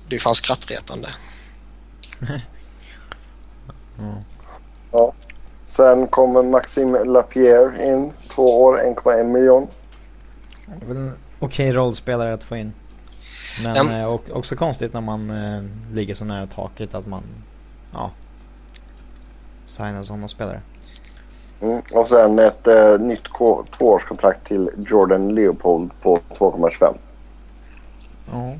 det är fan skrattretande. Ja. Sen kommer Maxime Lapierre in, två år, 1,1 miljon. Det är väl en okej rollspelare att få in. Men eh, och, också konstigt när man eh, ligger så nära taket att man, ja, signar sådana spelare. Mm. Och sen ett eh, nytt k- tvåårskontrakt till Jordan Leopold på 2,25. Ja.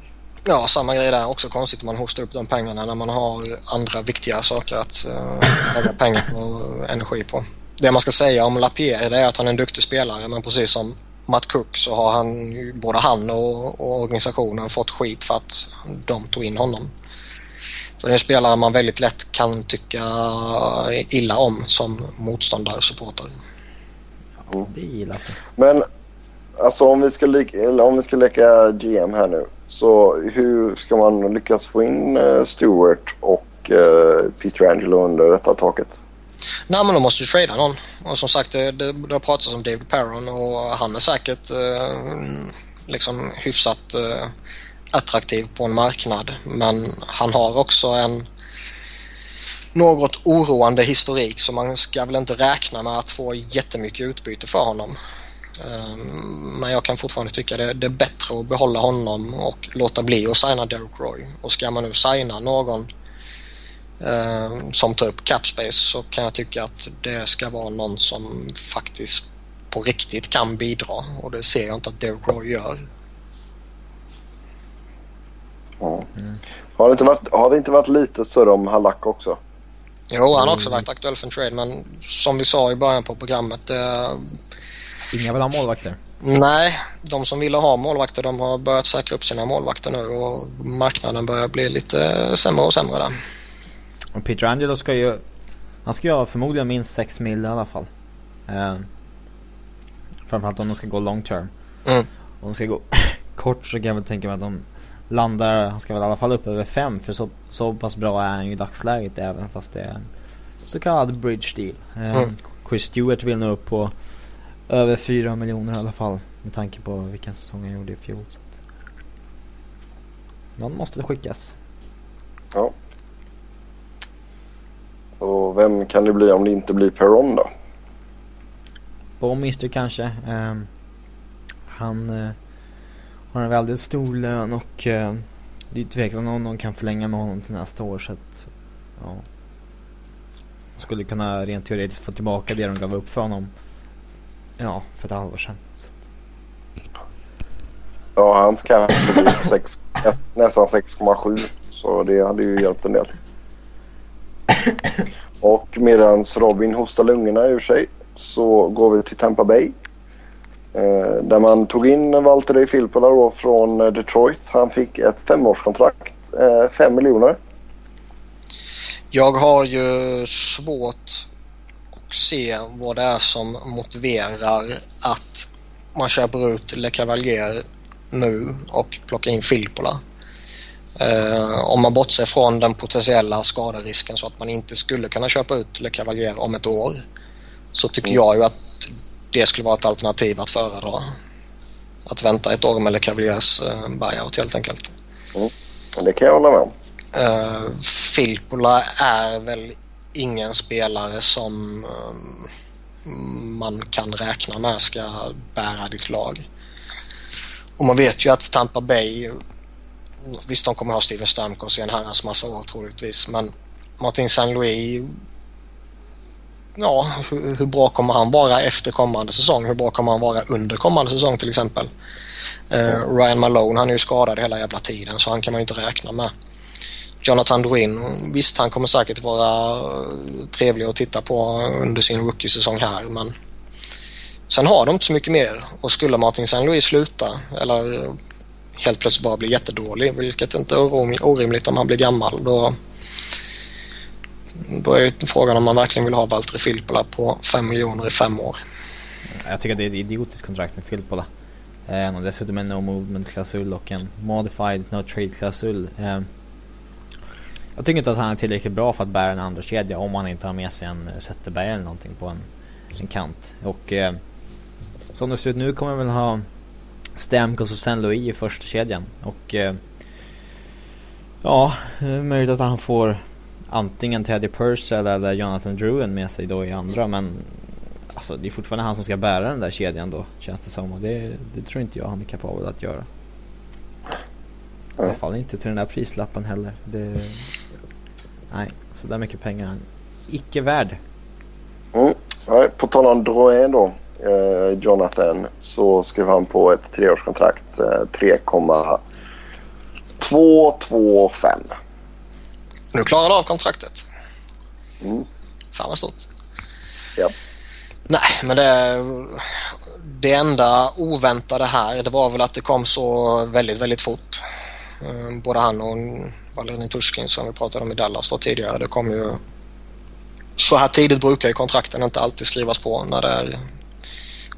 Ja, samma grej där. Också konstigt att man hostar upp de pengarna när man har andra viktiga saker att uh, lägga pengar och energi på. Det man ska säga om Lapierre är att han är en duktig spelare men precis som Matt Cook så har han, ju- både han och, och organisationen fått skit för att de tog in honom. Så det är en spelare man väldigt lätt kan tycka illa om som motståndarsupporter. Det gillas det. Men alltså om vi, ska om vi ska leka GM här nu. Så hur ska man lyckas få in eh, Stewart och eh, Peter Angelo under detta taket? Nej men då måste du trada någon. Och som sagt det, det, det har pratats om David Perron och han är säkert eh, liksom hyfsat eh, attraktiv på en marknad. Men han har också en något oroande historik så man ska väl inte räkna med att få jättemycket utbyte för honom. Ehm, men jag kan fortfarande tycka det, det är bättre att behålla honom och låta bli att signa Derek Roy. Och ska man nu signa någon eh, som tar upp capspace så kan jag tycka att det ska vara någon som faktiskt på riktigt kan bidra och det ser jag inte att Derek Roy gör. Mm. Har, det inte varit, har det inte varit lite större om Halak också? Jo, han har också varit aktuell för en trade men som vi sa i början på programmet. Eh, Inga vill ha målvakter? Nej, de som ville ha målvakter de har börjat säkra upp sina målvakter nu och marknaden börjar bli lite sämre och sämre där. Och Peter Angelo ska ju... Han ska ju ha förmodligen minst 6 mil i alla fall. Eh, framförallt om de ska gå long term. Mm. Om de ska gå kort så kan jag väl tänka mig att de landar, han ska väl i alla fall upp över 5 för så, så pass bra är han ju i dagsläget även fast det är en så kallad bridge deal. Eh, Mm. Chris Stewart vill nå upp på över 4 miljoner i alla fall med tanke på vilken säsong han gjorde i fjol. Så att någon måste skickas. Ja. Och vem kan det bli om det inte blir Perron då? Bommister kanske. Ehm, han eh, har en väldigt stor lön och eh, det är tveksamt om någon kan förlänga med honom till nästa år så att ja. Skulle kunna rent teoretiskt få tillbaka det de gav upp för honom. Ja, för ett halvår sedan. Så Ja, hans cap blir sex, nästan 6,7 så det hade ju hjälpt en del. Och medans Robin hostar lungorna ur sig så går vi till Tampa Bay. Eh, där man tog in Valtteri Filppula då från eh, Detroit. Han fick ett femårskontrakt. Eh, fem miljoner. Jag har ju svårt att se vad det är som motiverar att man köper ut Le Cavalier nu och plockar in Filppula. Eh, om man bortser från den potentiella skaderisken så att man inte skulle kunna köpa ut Le Cavalier om ett år så tycker Mm. jag ju att det skulle vara ett alternativ att föredra. Att vänta ett år med Le Cavaliers eh, buyout helt enkelt. Det kan jag hålla med om. Uh, är väl ingen spelare som eh, man kan räkna med ska bära ditt lag. Och man vet ju att Tampa Bay, visst de kommer ha Steven Stamkos i en herrans massa år troligtvis men Martin St. Louis Ja, hur, hur bra kommer han vara efter kommande säsong? Hur bra kommer han vara under kommande säsong till exempel? Eh, Ryan Malone, han är ju skadad hela jävla tiden så han kan man ju inte räkna med. Jonathan Drouin, visst han kommer säkert vara eh, trevlig att titta på under sin rookie-säsong här men sen har de inte så mycket mer och skulle Martin St. Louis sluta eller helt plötsligt bara bli jättedålig vilket inte är orimligt om han blir gammal då då är ju frågan om man verkligen vill ha Valtteri Filppula på 5 miljoner i fem år. jag tycker att det är ett idiotiskt kontrakt med Filppula. Eh, och dessutom en no movement klausul och en modified no trade klausul. Eh, jag tycker inte att han är tillräckligt bra för att bära en andra kedja om han inte har med sig en eh, Zetterberg eller någonting på en, en kant. Och eh, som det ser ut nu kommer väl ha Stamkos och sen Louis i första kedjan och eh, ja, det är möjligt att han får antingen Teddy Purcell eller Jonathan Druen med sig då i andra men Alltså det är fortfarande han som ska bära den där kedjan då känns det som och det, det tror inte jag han är kapabel att göra. I alla fall inte till den där prislappen heller. Det, nej, så där mycket pengar han icke värd. Mm. Nej, på tal om Drouin då, eh, Jonathan, så skrev han på ett treårskontrakt. Eh, 3,225. Nu klarar du av kontraktet. Mm. Fan vad stort. Ja. Nej, men det, det enda oväntade här det var väl att det kom så väldigt, väldigt fort. Eh, Både han och Valerin Turskin som vi pratade om i Dallas då tidigare. Det kom ju... Så här tidigt brukar ju kontrakten inte alltid skrivas på när det är,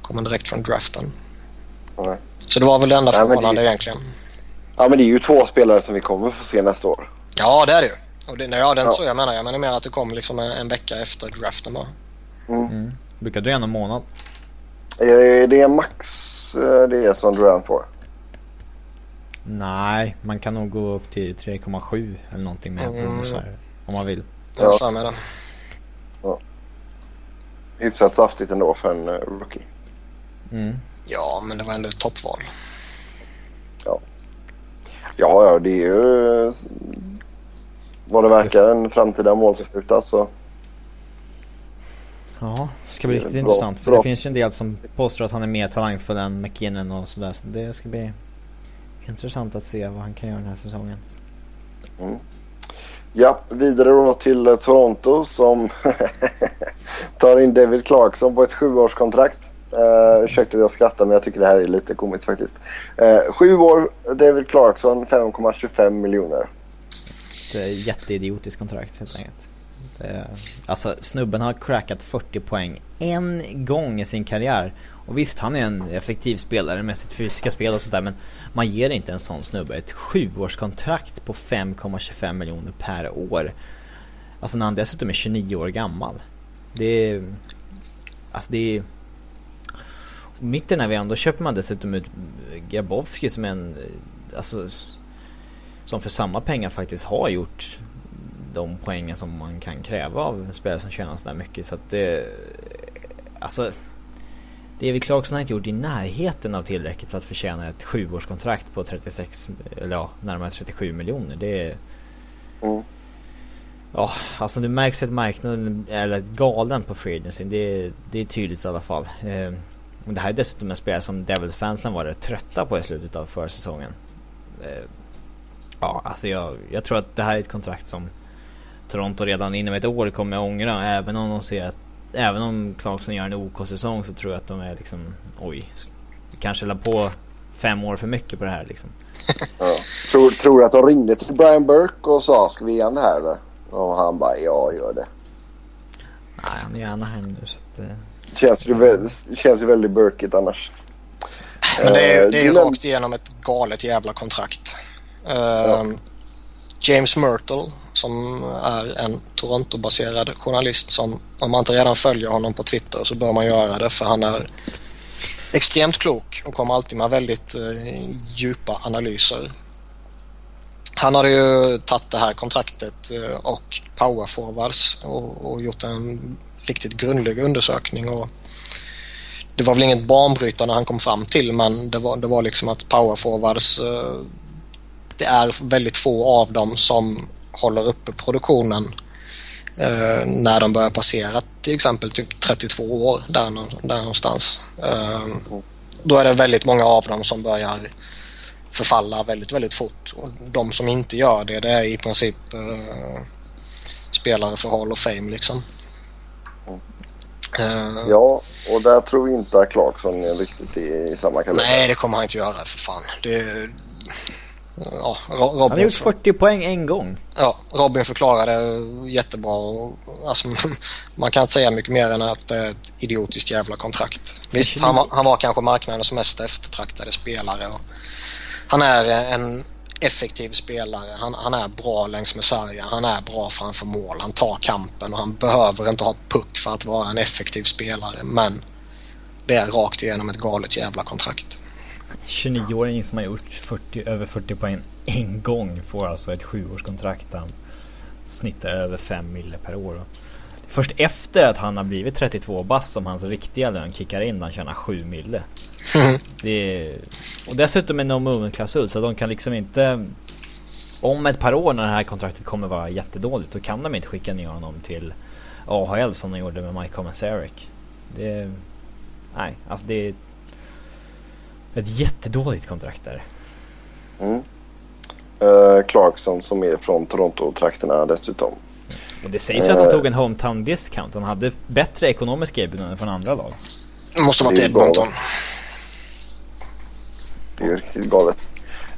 kommer direkt från draften. Nej. Så det var väl det enda förvånande egentligen. Ja, men det är ju två spelare som vi kommer få se nästa år. Ja, det är det ju. Och det, nej, ja, det är inte Ja. så jag menar. Jag menar mer att det kom liksom en, en vecka efter draften bara. Mm. Brukar dröja någon månad. Är det max eh, det som Duran får? Nej, man kan nog gå upp till 3,7 eller någonting med Mm. Om man vill. Jag Ja. för mig det. Hyfsat saftigt ändå för en eh, rookie. Mm. Ja, men det var ändå ett toppval. Ja, ja, det är ju eh, vad det verkar en framtida målslut alltså. Ja, det ska bli riktigt bra- intressant. För bra. det finns ju en del som påstår att han är mer talangfull än McKinnon och sådär. Så det ska bli intressant att se vad han kan göra den här säsongen. Mm. Ja, vidare då till eh, Toronto som tar in David Clarkson på ett sjuårskontrakt. Uh, ursäkta att jag skrattar men jag tycker det här är lite komiskt faktiskt. Uh, sju år, David Clarkson, 5,25 miljoner ett eh, jätteidiotiskt kontrakt helt enkelt. Det, alltså snubben har crackat 40 poäng en gång i sin karriär. Och visst, han är en effektiv spelare med sitt fysiska spel och sådär men man ger inte en sån snubbe ett sjuårskontrakt på 5,25 miljoner per år. Alltså när han dessutom är 29 år gammal. Det är... Alltså det är... Mitt i den här vevan då köper man dessutom ut Grabowski som en... Eh, alltså... Som för samma pengar faktiskt har gjort de poängen som man kan kräva av en spelare som tjänar sådär mycket. Så att det... Alltså... David Clarkson har inte gjort i närheten av tillräckligt för att förtjäna ett sjuårskontrakt på 36, eller ja, närmare 37 miljoner. Det är... Mm. Ja, alltså det märks att marknaden är galen på free agency. Det, det är tydligt i alla fall. Eh, det här är dessutom en spelare som Devils-fansen var rätt trötta på i slutet av förra säsongen. Eh, ja, alltså jag, jag tror att det här är ett kontrakt som Toronto redan inom ett år kommer att ångra. Även om de ser att även om Clarkson gör en OK-säsong så tror jag att de är liksom, oj, kanske la på fem år för mycket på det här liksom. Ja. Tror, tror du att de ringde till Brian Burke och sa ska vi ge det här eller? Och han bara ja, gör det. Nej, han är gärna här nu så att... Eh. Känns ju väldigt, känns ju väldigt Burkigt annars. Men det är, det är ju rakt igenom ett galet jävla kontrakt. Ja. Ehm, James Myrtle som är en Toronto-baserad journalist som om man inte redan följer honom på Twitter så bör man göra det för han är extremt klok och kommer alltid med väldigt eh, djupa analyser. Han hade ju tagit det här kontraktet eh, och powerforwards och, och gjort en riktigt grundlig undersökning och det var väl inget banbrytande han kom fram till men det var, det var liksom att powerforwards eh, det är väldigt få av dem som håller uppe produktionen eh, när de börjar passera till exempel typ 32 år där, där någonstans. Eh, då är det väldigt många av dem som börjar förfalla väldigt, väldigt fort. Och de som inte gör det, det är i princip eh, spelare för Hall of Fame liksom. Uh, ja, och där tror inte Clarkson är riktigt i, samma kaliber. Nej, det kommer han inte göra för fan. Det, Ja, Robin han har gjort 40 poäng en gång. Ja, Robin förklarade jättebra. Alltså, man kan inte säga mycket mer än att det är ett idiotiskt jävla kontrakt. Visst, han var, han var kanske marknadens mest eftertraktade spelare. Han är en effektiv spelare. Han, han, är bra längs med sargen. Han är bra framför mål. Han tar kampen och han behöver inte ha puck för att vara en effektiv spelare. Men det är rakt igenom ett galet jävla kontrakt. 29-åring som har gjort 40, över 40 poäng en gång får alltså ett sjuårskontrakt. Han snittar över 5 mille per år. Först efter att han har blivit 32 bass som hans riktiga lön kickar in han tjänar 7 mille. Det är, och dessutom en no movement klausul så de kan liksom inte om ett par år när det här kontraktet kommer vara jättedåligt då kan de inte skicka ner honom till AHL som de gjorde med Mike Komisarek. Det... Nej, alltså det är ett jättedåligt kontrakt där. Mm. Uh, Clarkson som är från Toronto-trakterna dessutom. Och det sägs ju att han tog en hometown discount. Han hade bättre ekonomiska erbjudanden från andra lag. Det måste vara Edmonton. Det är riktigt galet.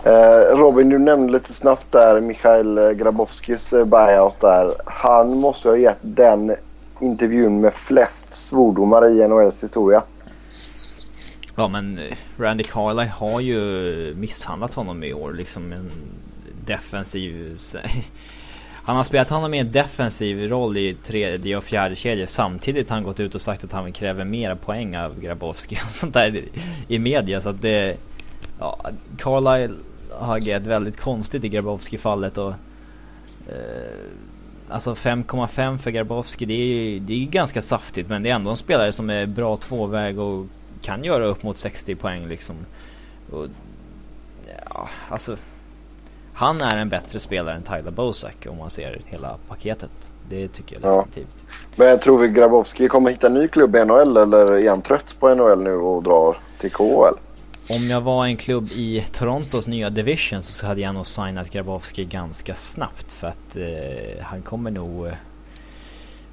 Uh, Robin, du nämnde lite snabbt där Mikhail Grabowskis buyout där. Han måste ha gett den intervjun med flest svordomar i NHLs historia. Ja men eh, Randy Carlyle har ju misshandlat honom i år liksom en defensiv... Han har spelat honom i en defensiv roll i tredje och fjärde kedja Samtidigt har han gått ut och sagt att han kräver mer poäng av Grabowski och sånt där i media så att det... Ja, Carlyle har agerat väldigt konstigt i Grabowski-fallet och... Eh, alltså 5,5 för Grabowski det är, det är ganska saftigt men det är ändå en spelare som är bra tvåväg och kan göra upp mot 60 poäng liksom. Och, ja, alltså. Han är en bättre spelare än Tyler Bosak om man ser hela paketet. Det tycker jag definitivt. Ja. Men tror vi Grabowski kommer hitta en ny klubb i NHL eller är han trött på NHL nu och drar till KHL? Om jag var en klubb i Torontos nya division så hade jag nog signat Grabowski ganska snabbt för att eh, han kommer nog eh,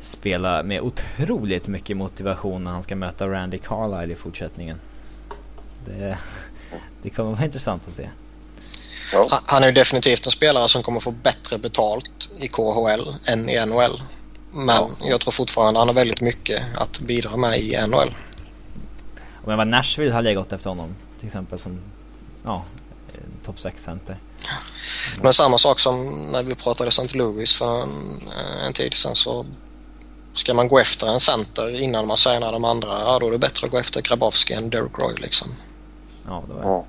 spela med otroligt mycket motivation när han ska möta Randy Carlisle i fortsättningen. Det, det kommer vara intressant att se. Ja. Han är ju definitivt en spelare som kommer få bättre betalt i KHL än i NHL. Men ja. jag tror fortfarande han har väldigt mycket att bidra med i NHL. Om jag var Nashville hade jag gått efter honom. Till exempel som ja, topp 6-center. Men samma sak som när vi pratade St. Louis för en, en tid sedan så ska man gå efter en center innan man signar de andra, ja då är det bättre att gå efter Grabowski än Derek Roy liksom. Ja, det var det. Ja.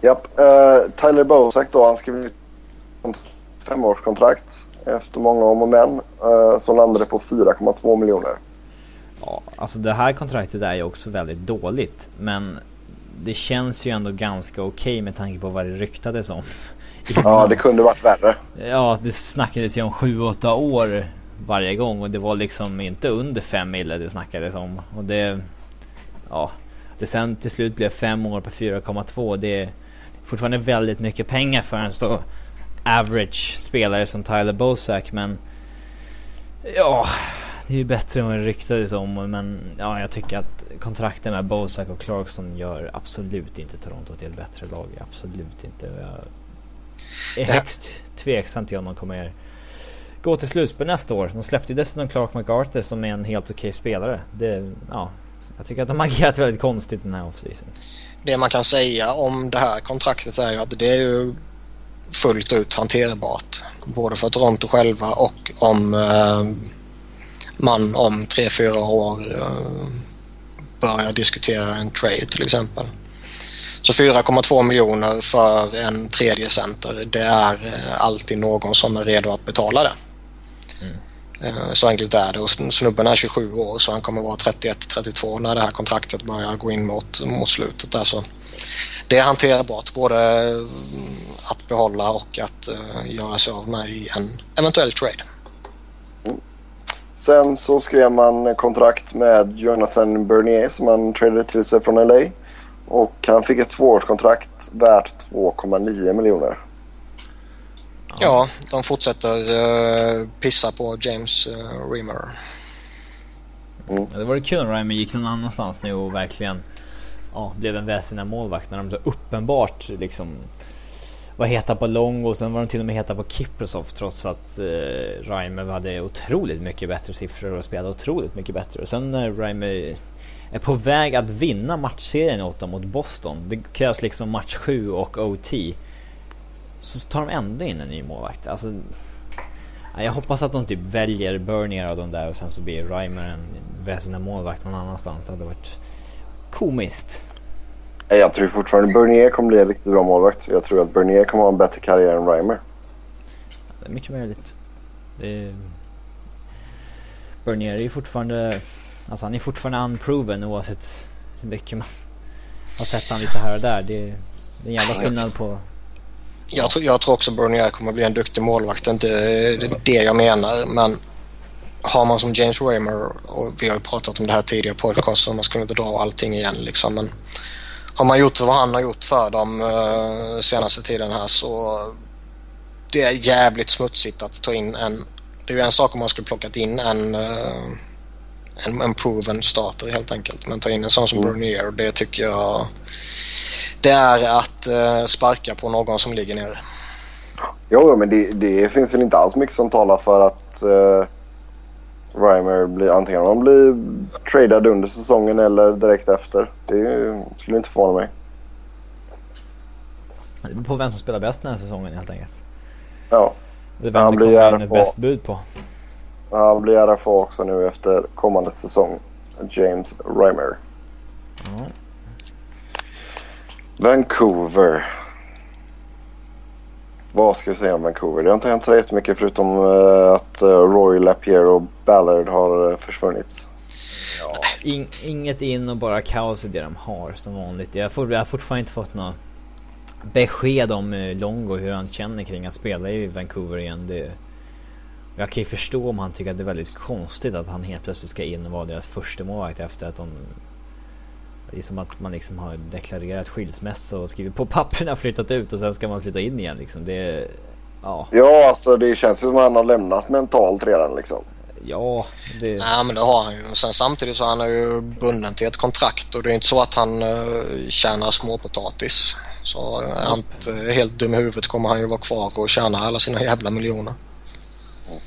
Japp. Uh, Tyler Bosak då, han skrev ett femårskontrakt efter många om och men. Uh, som landade på 4,2 miljoner. Ja, alltså det här kontraktet är ju också väldigt dåligt. Men det känns ju ändå ganska okej okay med tanke på vad det ryktades om. Ja, det kunde varit värre. Ja, det snackades ju om 7-8 år varje gång och det var liksom inte under 5 mille det snackades om. Och det... Ja. Det sen till slut blev 5 år på 4,2. Det är fortfarande väldigt mycket pengar för en så average spelare som Tyler Bosak men... Ja, det är ju bättre än vad det ryktades om. Men ja, jag tycker att kontrakten med Bosak och Clarkson gör absolut inte Toronto till ett bättre lag. Absolut inte. Jag är högst tveksam till om de kommer gå till slutspel nästa år. De släppte ju dessutom Clark McArthur som är en helt okej okay spelare. Det, ja, jag tycker att de har agerat väldigt konstigt den här offseason. Det man kan säga om det här kontraktet är ju att det är ju fullt ut hanterbart. Både för Toronto själva och om eh, man om tre, fyra år eh, börjar diskutera en trade till exempel. Så 4,2 miljoner för en tredje center det är eh, alltid någon som är redo att betala det. Eh, så enkelt är det och snubben är 27 år så han kommer vara 31-32 när det här kontraktet börjar gå in mot, mot slutet. Där. Så det är hanterbart både mm, att behålla och att uh, göra sig av med i en eventuell trade. Sen så skrev man kontrakt med Jonathan Bernier som han tradade till sig från LA. Och han fick ett tvåårskontrakt värt 2,9 miljoner. Ja, de fortsätter uh, pissa på James uh, Reamer. Mm. Ja, det var kul när Reimer gick någon annanstans nu och verkligen ja, blev en väsentlig målvakt när de så uppenbart liksom var heta på Long och sen var de till och med heta på Kiprosov trots att eh, Reimer hade otroligt mycket bättre siffror och spelade otroligt mycket bättre. Och sen när Reimer är på väg att vinna matchserien åt dem mot Boston. Det krävs liksom match 7 och OT. Så tar de ändå in en ny målvakt. Alltså, jag hoppas att de typ väljer Bernier av de där och sen så blir Reimer en väsentlig målvakt någon annanstans. Det hade varit komiskt. Jag tror fortfarande Bernier kommer bli en riktigt bra målvakt. Jag tror att Bernier kommer ha en bättre karriär än Reimer. Det är mycket möjligt. Är... Bernier är ju fortfarande... Alltså han är fortfarande unproven oavsett hur mycket man har sett han lite här och där. Det är, det är en jävla skillnad på... Jag tror, jag tror också Bernier kommer bli en duktig målvakt. Det är inte det jag menar. Men har man som James Raymer och vi har ju pratat om det här tidigare på podcast så man ska inte dra allting igen liksom. Men har man gjort vad han har gjort för dem uh, senaste tiden här så det är jävligt smutsigt att ta in en... Det är ju en sak om man skulle plockat in en, uh, en, en proven starter helt enkelt. Men ta in en sån som mm. Brunier det tycker jag det är att uh, sparka på någon som ligger nere. Jo, men det, det finns väl inte alls mycket som talar för att uh, Reimer blir antingen om han blir tradad under säsongen eller direkt efter. Det skulle inte förvåna mig. Det beror på vem som spelar bäst den här säsongen helt enkelt. Ja. Det är vem han det blir kommer in bäst bud på. Han blir RFA också nu efter kommande säsong. James Reimer. Mm. Vancouver. Vad ska vi säga om Vancouver? Det har inte hänt så jättemycket förutom eh, att eh, Roy Lapierre och Ballard har eh, försvunnit. Ja. In, inget in och bara kaos i det de har som vanligt. Jag, får, jag har fortfarande inte fått något besked om Longo hur han känner kring att spela i Vancouver igen. Det, jag kan ju förstå om han tycker att det är väldigt konstigt att han helt plötsligt ska in och vara deras första målvakt efter att de det är som att man liksom har deklarerat skilsmässa och skrivit på papperna flyttat ut och sen ska man flytta in igen liksom. Det, ja. Ja, alltså det känns ju som att han har lämnat mentalt redan liksom. Ja, det... Nej men det har han ju. Sen samtidigt så är han ju bunden till ett kontrakt och det är inte så att han uh, tjänar småpotatis. Så är han inte helt dum i huvudet kommer han ju vara kvar och tjäna alla sina jävla miljoner.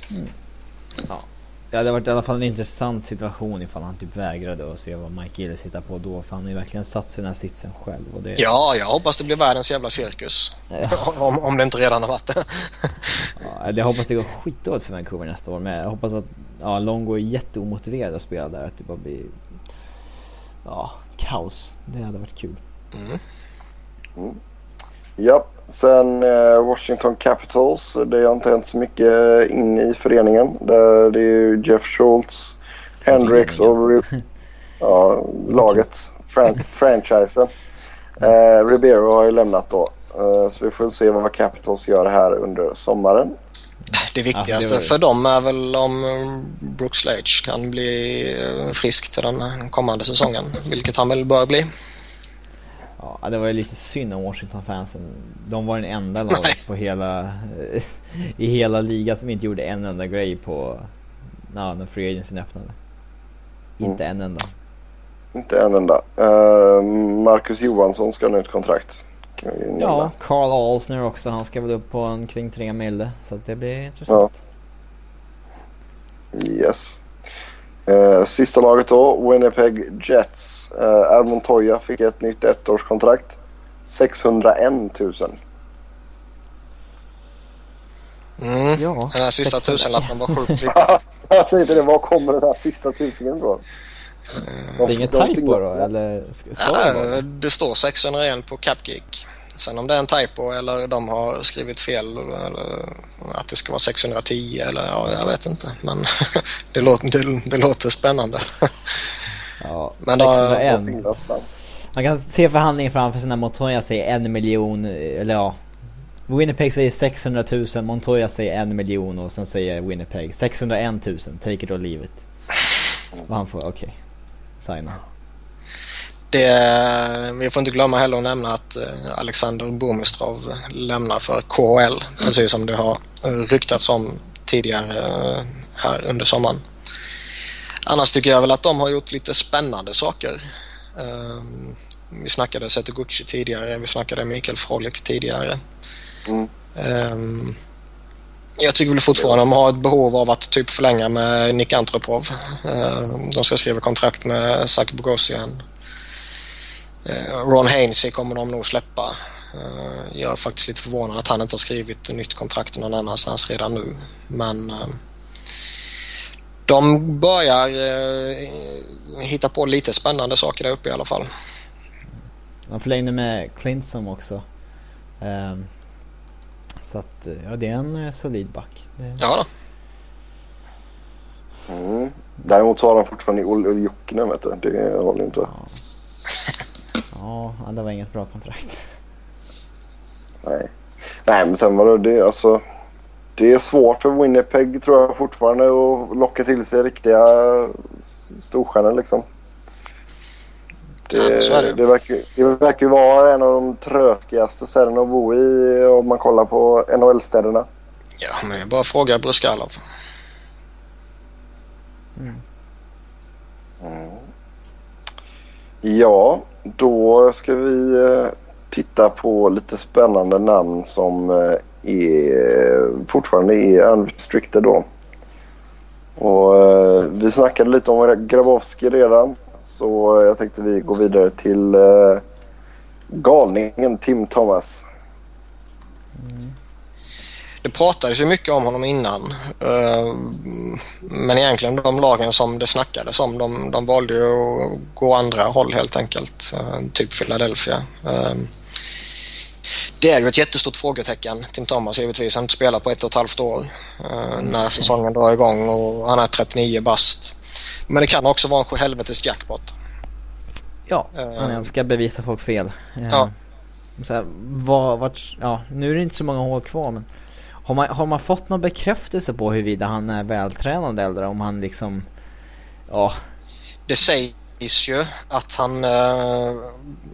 Mm. Ja. Det hade varit i alla fall en intressant situation ifall han typ vägrade att se vad Mike Gillis hittar på då. För han har ju verkligen satt sig i den här sitsen själv. Och det... Ja, jag hoppas det blir världens jävla cirkus. Ja. om, om det inte redan har varit det. ja, jag hoppas det går skitdåligt för Vancouver nästa år. Men jag hoppas att ja, Longo är jätteomotiverad att spela där. Att det bara blir ja, kaos. Det hade varit kul. Mm. Mm. Ja, sen eh, Washington Capitals. Det har inte hänt så mycket in i föreningen. Det, det är ju Jeff Schultz, Hendricks och ja, laget, fran franchisen. Eh, Ribeiro har ju lämnat då. Eh, så vi får se vad Capitals gör här under sommaren. Det viktigaste ja, det för dem är väl om Brooks Slage kan bli eh, frisk till den kommande säsongen. Vilket han väl bör bli. Ja, det var ju lite synd om Washington-fansen. De var den enda laget på hela, i hela ligan som inte gjorde en enda grej på, ja, när Free Agency öppnade. Inte mm. en enda. Inte en enda. Uh, Marcus Johansson ska ha nytt kontrakt. Ja, Carl Alsner också. Han ska väl upp på en kring 3 mille. Så det blir intressant. Ja. Yes. Eh, sista laget då, Winnipeg Jets. Eh, Al Montoya fick ett nytt ettårskontrakt. 601 000. Mm. Ja, den här sista tusenlappen var sjukt viktig. jag tänkte det, var kommer den här sista tusingen ifrån? det är inget typo då eller? Ja, det står 601 på Capgeek. Sen om det är en typo eller de har skrivit fel eller att det ska vara 610 eller ja, jag vet inte. Men det, låter, det, det låter spännande. Ja, Men då, 601. Man kan se förhandlingen framför sig när Montoya säger en miljon, eller ja. Winnipeg säger 600 000, Montoya säger en miljon och sen säger Winnipeg 601 000, take it or leave it. Och han får, okej, okay, signa. Det, vi får inte glömma heller att nämna att eh, Alexander Burmistrov lämnar för KHL precis som det har ryktats om tidigare eh, här under sommaren. Annars tycker jag väl att de har gjort lite spännande saker. Ehm, vi snackade Gucci tidigare, vi snackade Mikael Frolik tidigare. Mm. Ehm, jag tycker väl fortfarande att de har ett behov av att typ förlänga med Nick Antropov. Ehm, de ska skriva kontrakt med Zach Bogosian Eh, Ron Hainsey kommer de nog släppa. Eh, jag är faktiskt lite förvånad att han inte har skrivit nytt kontrakt någon annanstans redan nu. Men eh, de börjar hitta på lite spännande saker där uppe i alla fall. Man förlängde med Clinton också. Så att, ja det är en solid back. Det... Ja då. Mm. Däremot så har de fortfarande Olle Jokinen vet du. Det håller inte. Ja. Ja, det var inget bra kontrakt. Nej. Nej, men sen var det alltså. Det är svårt för Winnipeg tror jag fortfarande att locka till sig riktiga storstjärnor liksom. Det, ja, det. det, verkar, det verkar ju vara en av de trökigaste städerna att bo i om man kollar på NHL-städerna. Ja, men jag bara fråga Bruskalov. Mm. Mm. Ja, då ska vi eh, titta på lite spännande namn som eh, är, fortfarande är unrestricted då. Och eh, vi snackade lite om Grabowski redan. Så jag tänkte vi går vidare till galningen Tim Thomas. Mm det pratades ju mycket om honom innan. Eh, men egentligen de lagen som det snackades om de, de valde ju att gå andra håll helt enkelt. Eh, typ Philadelphia. Eh, det är ju ett jättestort frågetecken. Tim Thomas givetvis. Han har inte spelat på ett och ett halvt år när säsongen drar igång och han är 39 bast. Men det kan också vara en helvetes jackpot. Ja, han älskar bevisa folk fel. Ja. Så här, vad, vart, ja, nu är det inte så många år kvar men har man, har man fått någon bekräftelse på huruvida han är vältränad eller om han liksom, ja. Det sägs ju att han eh,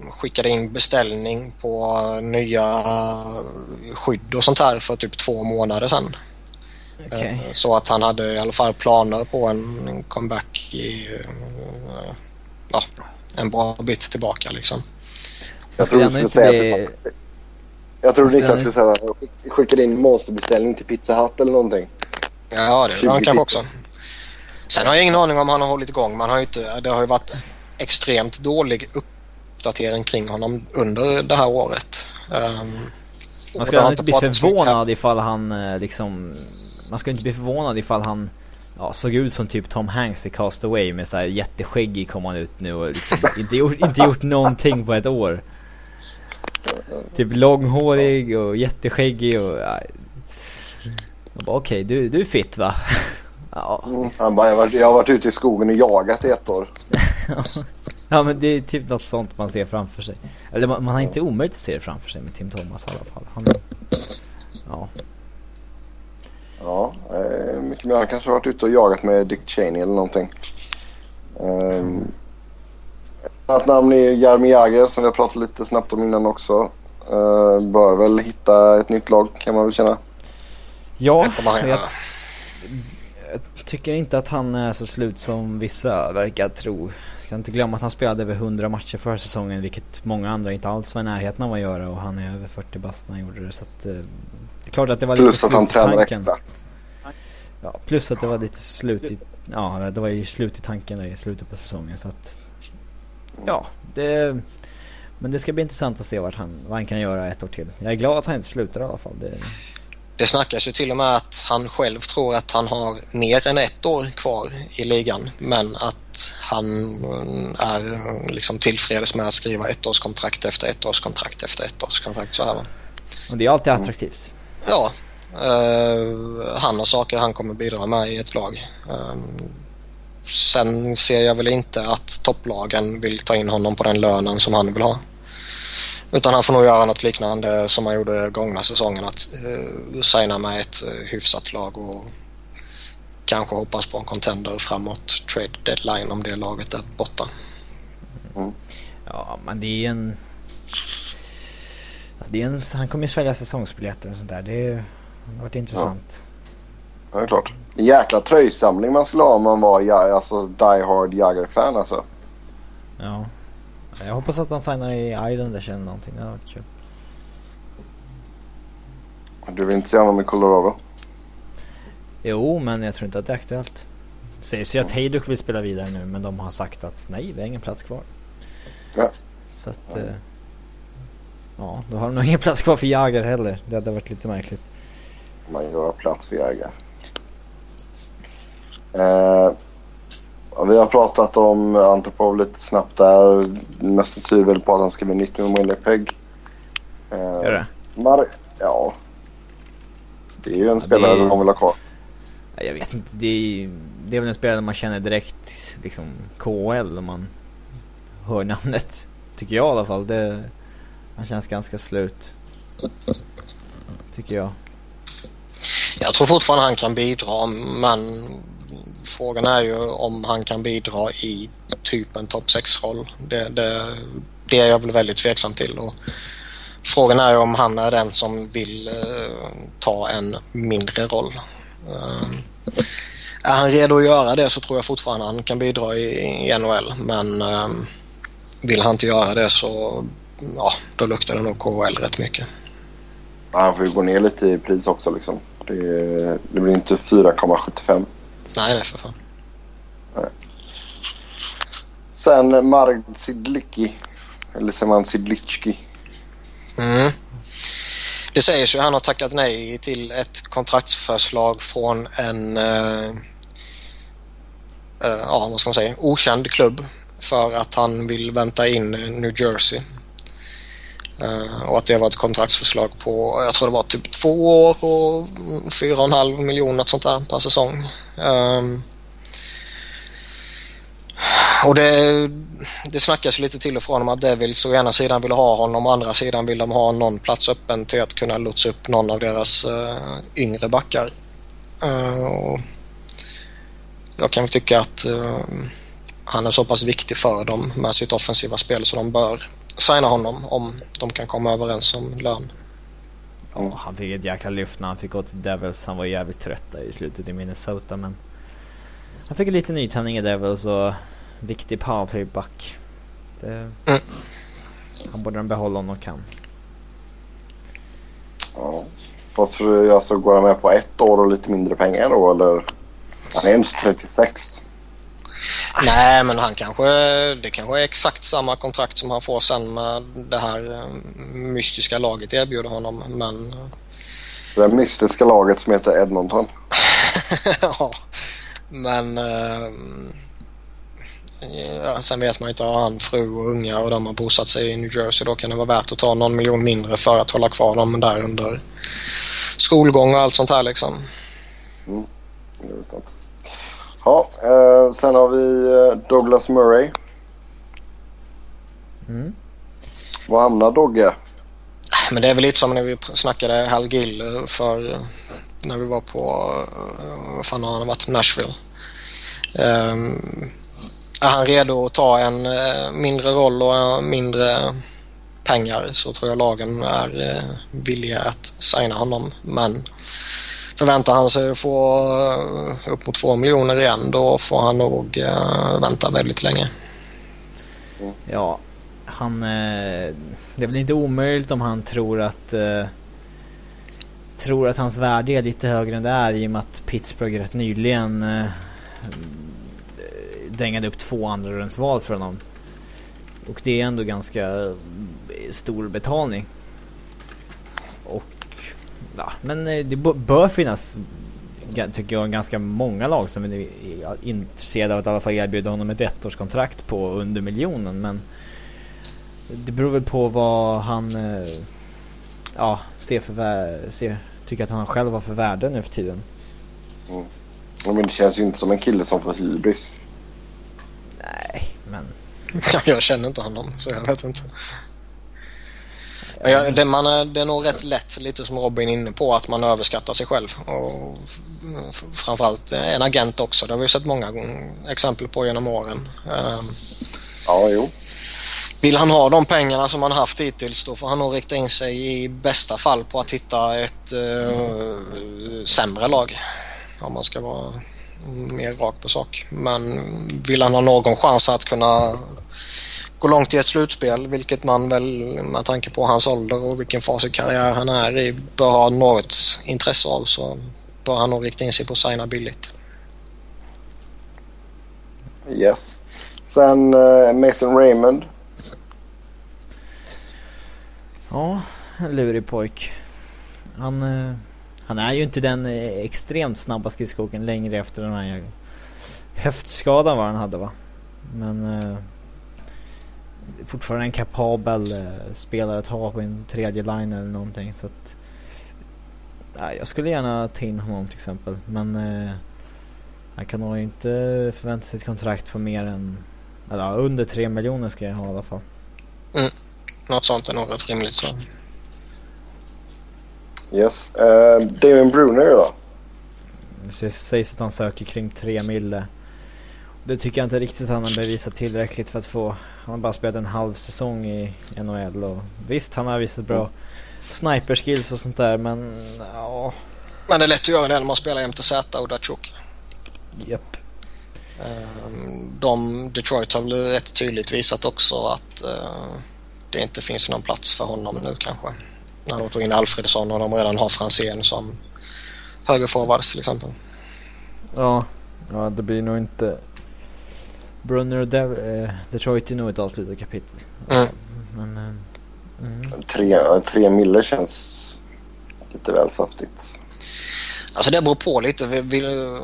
skickade in beställning på nya skydd och sånt här för typ två månader sedan. Okej. Eh, Så att han hade i alla fall planer på en comeback i eh, ja, en bra bit tillbaka liksom. Jag skulle tror du skulle inte säga bli- att Jag tror Niklas skulle säga att han skickade in monsterbeställning till Pizza Hut eller någonting. Ja, det gjorde han 20 kanske pizza. också. Sen har jag ingen aning om han har hållit igång. Man har ju inte, det har ju varit extremt dålig uppdatering kring honom under det här året. Um, Man ändå inte bli förvånad ifall han eh, liksom... Man skulle inte bli förvånad ifall han ja, såg ut som typ Tom Hanks i Cast Away med så här jätteskäggig kom han ut nu och liksom inte, gjort, inte gjort någonting på ett år. Typ långhårig och jätteskäggig och... Ja. Jag bara okej, du, du är fit va? Ja, Mm. Han bara, jag har, varit, jag har varit ute i skogen och jagat i ett år. ja men det är typ något sånt man ser framför sig. Eller man, man har inte omöjligt att se det framför sig med Tim Thomas i alla fall. Han, ja. Ja, eh, mycket mer. Han kanske har varit ute och jagat med Dick Cheney eller någonting. Um, annat namn är Jaromir Jagr som vi har pratat lite snabbt om innan också. Eh, bör väl hitta ett nytt lag kan man väl känna. Ja, jag, jag tycker inte att han är så slut som vissa verkar tro. Ska inte glömma att han spelade över 100 matcher förra säsongen vilket många andra inte alls var i närheten av att göra och han är över 40 bast när han gjorde det så att eh, Det är klart att det var Plus lite att han tanken. extra. Ja, plus att det var lite slut i, ja det var ju slut i tanken där i slutet på säsongen så att Ja, det Men det ska bli intressant att se vart han, vad han kan göra ett år till. Jag är glad att han inte slutar i alla fall. Det, Det snackas ju till och med att han själv tror att han har mer än ett år kvar i ligan men att han mm, är mm, liksom tillfreds med att skriva ettårskontrakt efter ettårskontrakt efter ettårskontrakt. Så här, va? och det är alltid attraktivt. Ja, eh, han har saker han kommer bidra med i ett lag. Eh, sen ser jag väl inte att topplagen vill ta in honom på den lönen som han vill ha. Utan han får nog göra något liknande som han gjorde gångna säsongen. Att uh, signa med ett uh, hyfsat lag och kanske hoppas på en contender framåt trade deadline om det laget är borta. Ja, men det är en... Alltså det är en han kommer ju svälja säsongsbiljetter och sånt där. Det, är- det har varit intressant. Ja, det är klart. En jäkla tröjsamling man skulle ha om man var ja, alltså, die hard Jagger-fan alltså. Ja. Jag hoppas att han signar i Islanders eller någonting. Det hade varit kul. Du vill inte se honom i Colorado? Jo, men jag tror inte att det är aktuellt. Sägs ju att Hejduk vill spela vidare nu, men de har sagt att nej, vi har ingen plats kvar. Ja. Så att... Eh, ja, då har de nog ingen plats kvar för Jagr heller. Det hade varit lite märkligt. Man gör plats för Jagger. Eh, ja, vi har pratat om Antipov lite snabbt där. Mest tyder väl på att han ska bli nytt med Winnipeg. Eh, Gör det? Mar- ja. Det är ju en det spelare är- de vill ha kvar. Ja, Jag vet inte, det är, det är väl en spelare man känner direkt liksom KL om man hör namnet. Tycker jag i alla fall. Det, han känns ganska slut. Tycker jag. Jag tror fortfarande han kan bidra men frågan är ju om han kan bidra i typ en topp 6-roll. Det, det, det är jag väl väldigt tveksam till. Och frågan är ju om han är den som vill eh, ta en mindre roll. Eh, är han redo att göra det så tror jag fortfarande han kan bidra i, i NHL men eh, vill han inte göra det så ja, då luktar det nog KHL rätt mycket. Ja, Han får ju gå ner lite i pris också liksom. Det, det blir inte 4,75. Nej, nej för fan. Sen Marg Sidlicki. Eller säger man Sidlicki? Mm. Det sägs ju att han har tackat nej till ett kontraktsförslag från en eh, eh, ja, vad ska man säga, okänd klubb för att han vill vänta in New Jersey. Eh, och att det var ett kontraktsförslag på, jag tror det var typ två år och fyra och en halv miljon något sånt där per säsong. Um, och det, det snackas lite till och från om att Devils å ena sidan vill ha honom och å andra sidan vill de ha någon plats öppen till att kunna lotsa upp någon av deras uh, yngre backar. Uh, och jag kan tycka att uh, han är så pass viktig för dem med sitt offensiva spel så de bör signa honom om de kan komma överens om lön. Ja, han fick ett jäkla lyft när han fick gå till Devils. Han var jävligt trött där i slutet i Minnesota men han fick lite nytändning i Devils och viktig powerplayback. Det, mm. Han borde de behålla om de kan. Ja. Fast alltså, går han med på ett år och lite mindre pengar då eller? Han är inte 36. Nej, men han kanske, det kanske är exakt samma kontrakt som han får sen med det här eh, mystiska laget erbjuder honom. Men... Det mystiska laget som heter Edmonton. ja, men äh, ja, sen vet man inte. Har han fru och unga och de har bosatt sig i New Jersey då kan det vara värt att ta någon miljon mindre för att hålla kvar dem där under skolgång och allt sånt här liksom. Mm, det är sant. Ja, eh, sen har vi eh, Douglas Murray. Mm. Var hamnar Dogge? Men det är väl lite som när vi snackade Hal Gill eh, för eh, när vi var på, vad fan har han varit, Nashville. Um, är han redo att ta en mindre roll och mindre pengar så tror jag lagen är villiga att signa honom. Men Förväntar han sig att få eh, upp mot två miljoner igen då får han nog eh, vänta väldigt länge. Ja, han... Eh, det är väl inte omöjligt om han tror att... Tror att hans värde är lite högre än det är i och med att Pittsburgh rätt nyligen dängade upp två andra val för honom. Och det är ändå ganska stor betalning ja, men eh, det bör finnas tycker jag ganska många lag som är intresserade av att i alla fall erbjuda honom ett ettårskontrakt på under miljonen men det beror väl på vad han eh, ja, ser för ser, tycker att han själv har för värde nu för tiden. Mm. Men det känns ju inte som en kille som får hybris. Nej, men... jag känner inte honom så jag vet inte. Ja, det, man är, det är nog rätt lätt, lite som Robin är inne på, att man överskattar sig själv. Och framförallt en agent också. Det har vi sett många exempel på genom åren. Ehm, ja, jo. Vill han ha de pengarna som han haft hittills då får han nog rikta in sig i bästa fall på att hitta ett uh, sämre lag. Om man ska vara mer rak på sak. Men vill han ha någon chans att kunna gå långt i ett slutspel, vilket man väl med tanke på hans ålder och vilken fas i karriär han är i bör ha något intresse av så bör han nog rikta in sig på att signa billigt. Yes. Sen uh, Mason Raymond. Ja, en lurig pojk. Han, uh, han är ju inte den uh, extremt snabba skridskoåkern längre efter den här höftskadan vad han hade va. Men fortfarande en kapabel eh, spelare att ha på en tredje line eller någonting så att nej, jag skulle gärna ta in honom till exempel men eh, jag kan nog inte förvänta sig ett kontrakt på mer än eller under tre miljoner ska jag ha i alla fall. Mm. Något sånt är nog rätt rimligt så. Yes. Uh, Damon Bruner då? Det sägs att han söker kring tre mille. Det tycker jag inte riktigt att han har bevisat tillräckligt för att få han har bara spelat en halv säsong i NHL och visst han har visat bra sniperskills och sånt där men ja. Men det är lätt att göra det när man spelar MTZ och Datsjuk. Japp. Ehm, de, Detroit har väl rätt tydligt visat också att uh, det inte finns någon plats för honom nu kanske. När de tog in Alfredsson och de redan har Franzén som högerforwards till exempel. Ja, ja det blir nog inte Brunner och Dev eh, Detroit är nog ett avslutat kapitel. Mm. Men, eh, mm. tre, tre mille känns lite väl saftigt. Alltså det beror på lite. Vi vill,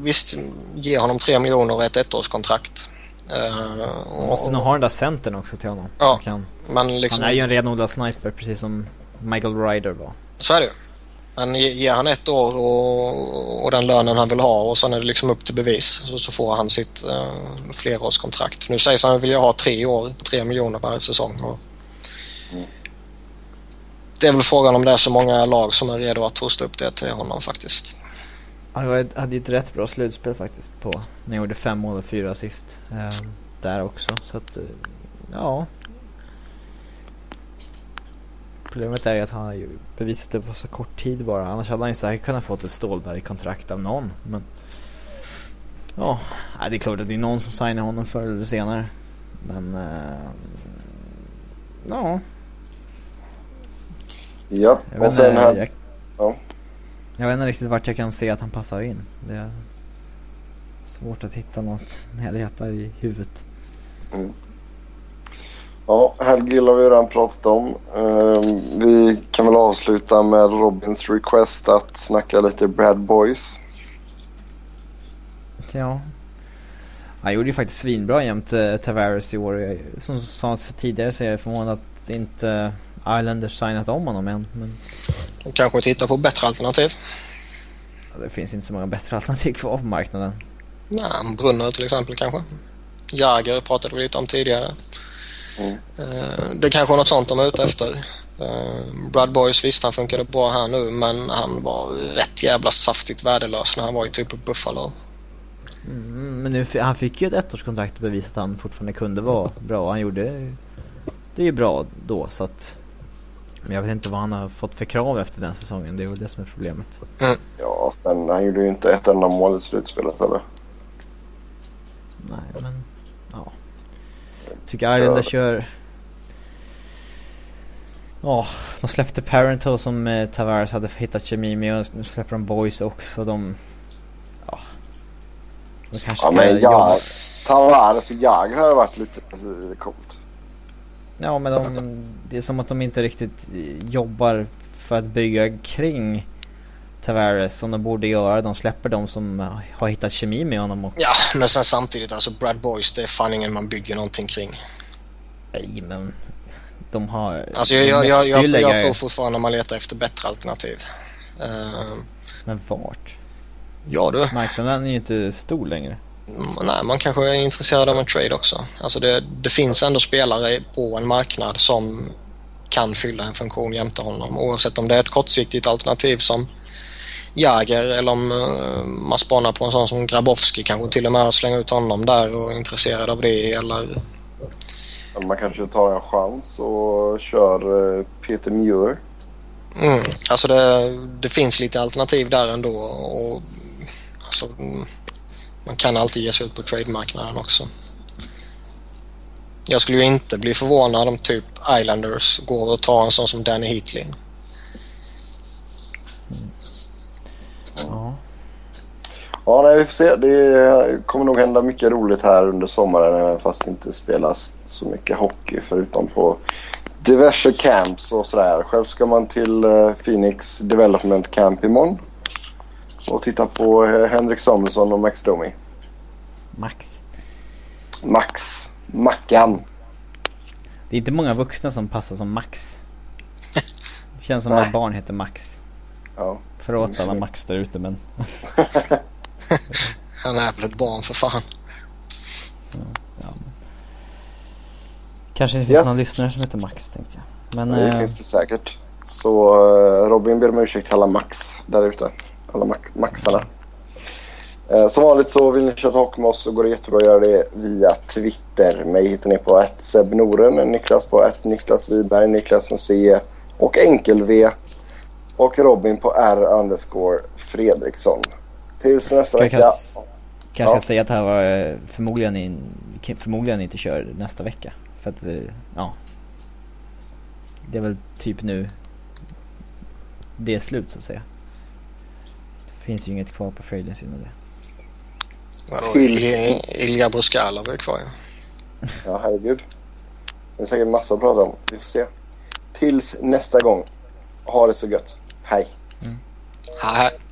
visst, ge honom tre miljoner och ett ettårskontrakt. Uh, måste nog ha den där centern också till honom. Ja, kan, men liksom, han är ju en renodlad sniper precis som Michael Ryder var. Så är det ju. Men ger han ett år och, och den lönen han vill ha och sen är det liksom upp till bevis så, så får han sitt uh, flerårskontrakt. Nu sägs han vilja ha tre år, tre miljoner per säsong. Och Det är väl frågan om det är så många lag som är redo att hosta upp det till honom faktiskt. Han hade ju ett rätt bra slutspel faktiskt på när han gjorde fem mål och fyra assist. Eh, där också. Så att, eh, ja. Problemet är ju att han har ju bevisat det på så kort tid bara. Annars hade han ju säkert kunnat fått ett Stålberg-kontrakt av någon. Men ja, det är klart att det är någon som signar honom förr eller senare. Men äh, ja. Ja, och sen här. Jag, ja. jag vet inte riktigt vart jag kan se att han passar in. Det är svårt att hitta något när jag letar i huvudet. Mm. Ja, Helgill har vi redan pratat om. Uh, vi kan väl avsluta med Robins request att snacka lite Brad Boys. Ja. Han gjorde ju faktiskt svinbra jämte uh, Tavares i år. Som sa tidigare så är jag förvånad att inte Islanders signat om honom än. Men... De kanske tittar på bättre alternativ. Ja, det finns inte så många bättre alternativ kvar på marknaden. Nej, Brunner till exempel kanske. Jager pratade vi lite om tidigare. Mm. Det kanske var något sånt de är ute efter. Eh, Brad Boys visst han funkade bra här nu men han var rätt jävla saftigt värdelös när han var i typ Buffalo. Mm, men nu, han fick ju ett ettårskontrakt och bevisat att han fortfarande kunde vara bra. Han gjorde det är ju bra då så att men jag vet inte vad han har fått för krav efter den säsongen. Det är väl det som är problemet. Mm. Ja, sen han gjorde ju inte ett enda mål i slutspelet eller? Nej, men. Tycker Islander kör... Ja, oh, de släppte Parento som eh, Tavares hade hittat kemi med och nu släpper de Boys också. De... Ja. De kanske ja men jag... Tavares och Jagr har varit lite coolt. Ja men de, det är som att de inte riktigt jobbar för att bygga kring Tavares som de borde göra. De släpper de som har hittat kemi med honom. Och... Ja, men sen samtidigt alltså Brad Boys, det är fan ingen man bygger någonting kring. Nej, men de har... Alltså jag, jag, jag, jag, lägga... jag tror fortfarande man letar efter bättre alternativ. Uh... Men vart? Ja du. Marknaden är ju inte stor längre. Mm, nej, man kanske är intresserad av en trade också. Alltså det, det finns ändå spelare på en marknad som kan fylla en funktion jämte honom oavsett om det är ett kortsiktigt alternativ som Jager eller om uh, man spanar på en sån som Grabowski kanske till och med slänga ut honom där och är intresserad av det eller... Man kanske tar en chans och kör uh, Peter Muir. Mm, alltså det, det, finns lite alternativ där ändå och alltså, man kan alltid ge sig ut på trademarknaden också. Jag skulle ju inte bli förvånad om typ Islanders går och tar en sån som Danny Heatley. Ja. Ja, nej, vi får se. Det kommer nog hända mycket roligt här under sommaren fast det inte spelas så mycket hockey förutom på diverse camps och sådär. Själv ska man till eh, Phoenix Development Camp imorgon och titta på eh, Henrik Samuelsson och Max Domi. Max. Max. Mackan. Det är inte många vuxna som passar som Max. Det känns som att barn heter Max. Ja. Förlåt alla Max där ute men... Han är väl ett barn för fan. Ja, ja. Kanske det finns yes. någon lyssnare som heter Max tänkte jag. Men, det äh... finns det säkert. Så uh, Robin ber om ursäkt till alla Max där ute. Alla Max Maxarna. Eh, som vanligt så vill ni köra hockey med oss så går det jättebra att göra det via Twitter. Mig hittar ni på att Noren, Niklas på att Niklas Wiberg, Niklas Museet och Enkel-V. Och Robin på R underscore Fredriksson. Tills nästa vecka. Kanske, kanske ja. säga att det här var eh, förmodligen, in, förmodligen inte kör nästa vecka. För att vi, ja. Det är väl typ nu det är slut så att säga. Det finns ju inget kvar på Frejlins innan det. Vadå, Ilja Bruskalov är kvar ja. Ja, herregud. Det är säkert massa att prata om. Vi får se. Tills nästa gång. Ha det så gött. Hej. Mm. Hej, hej.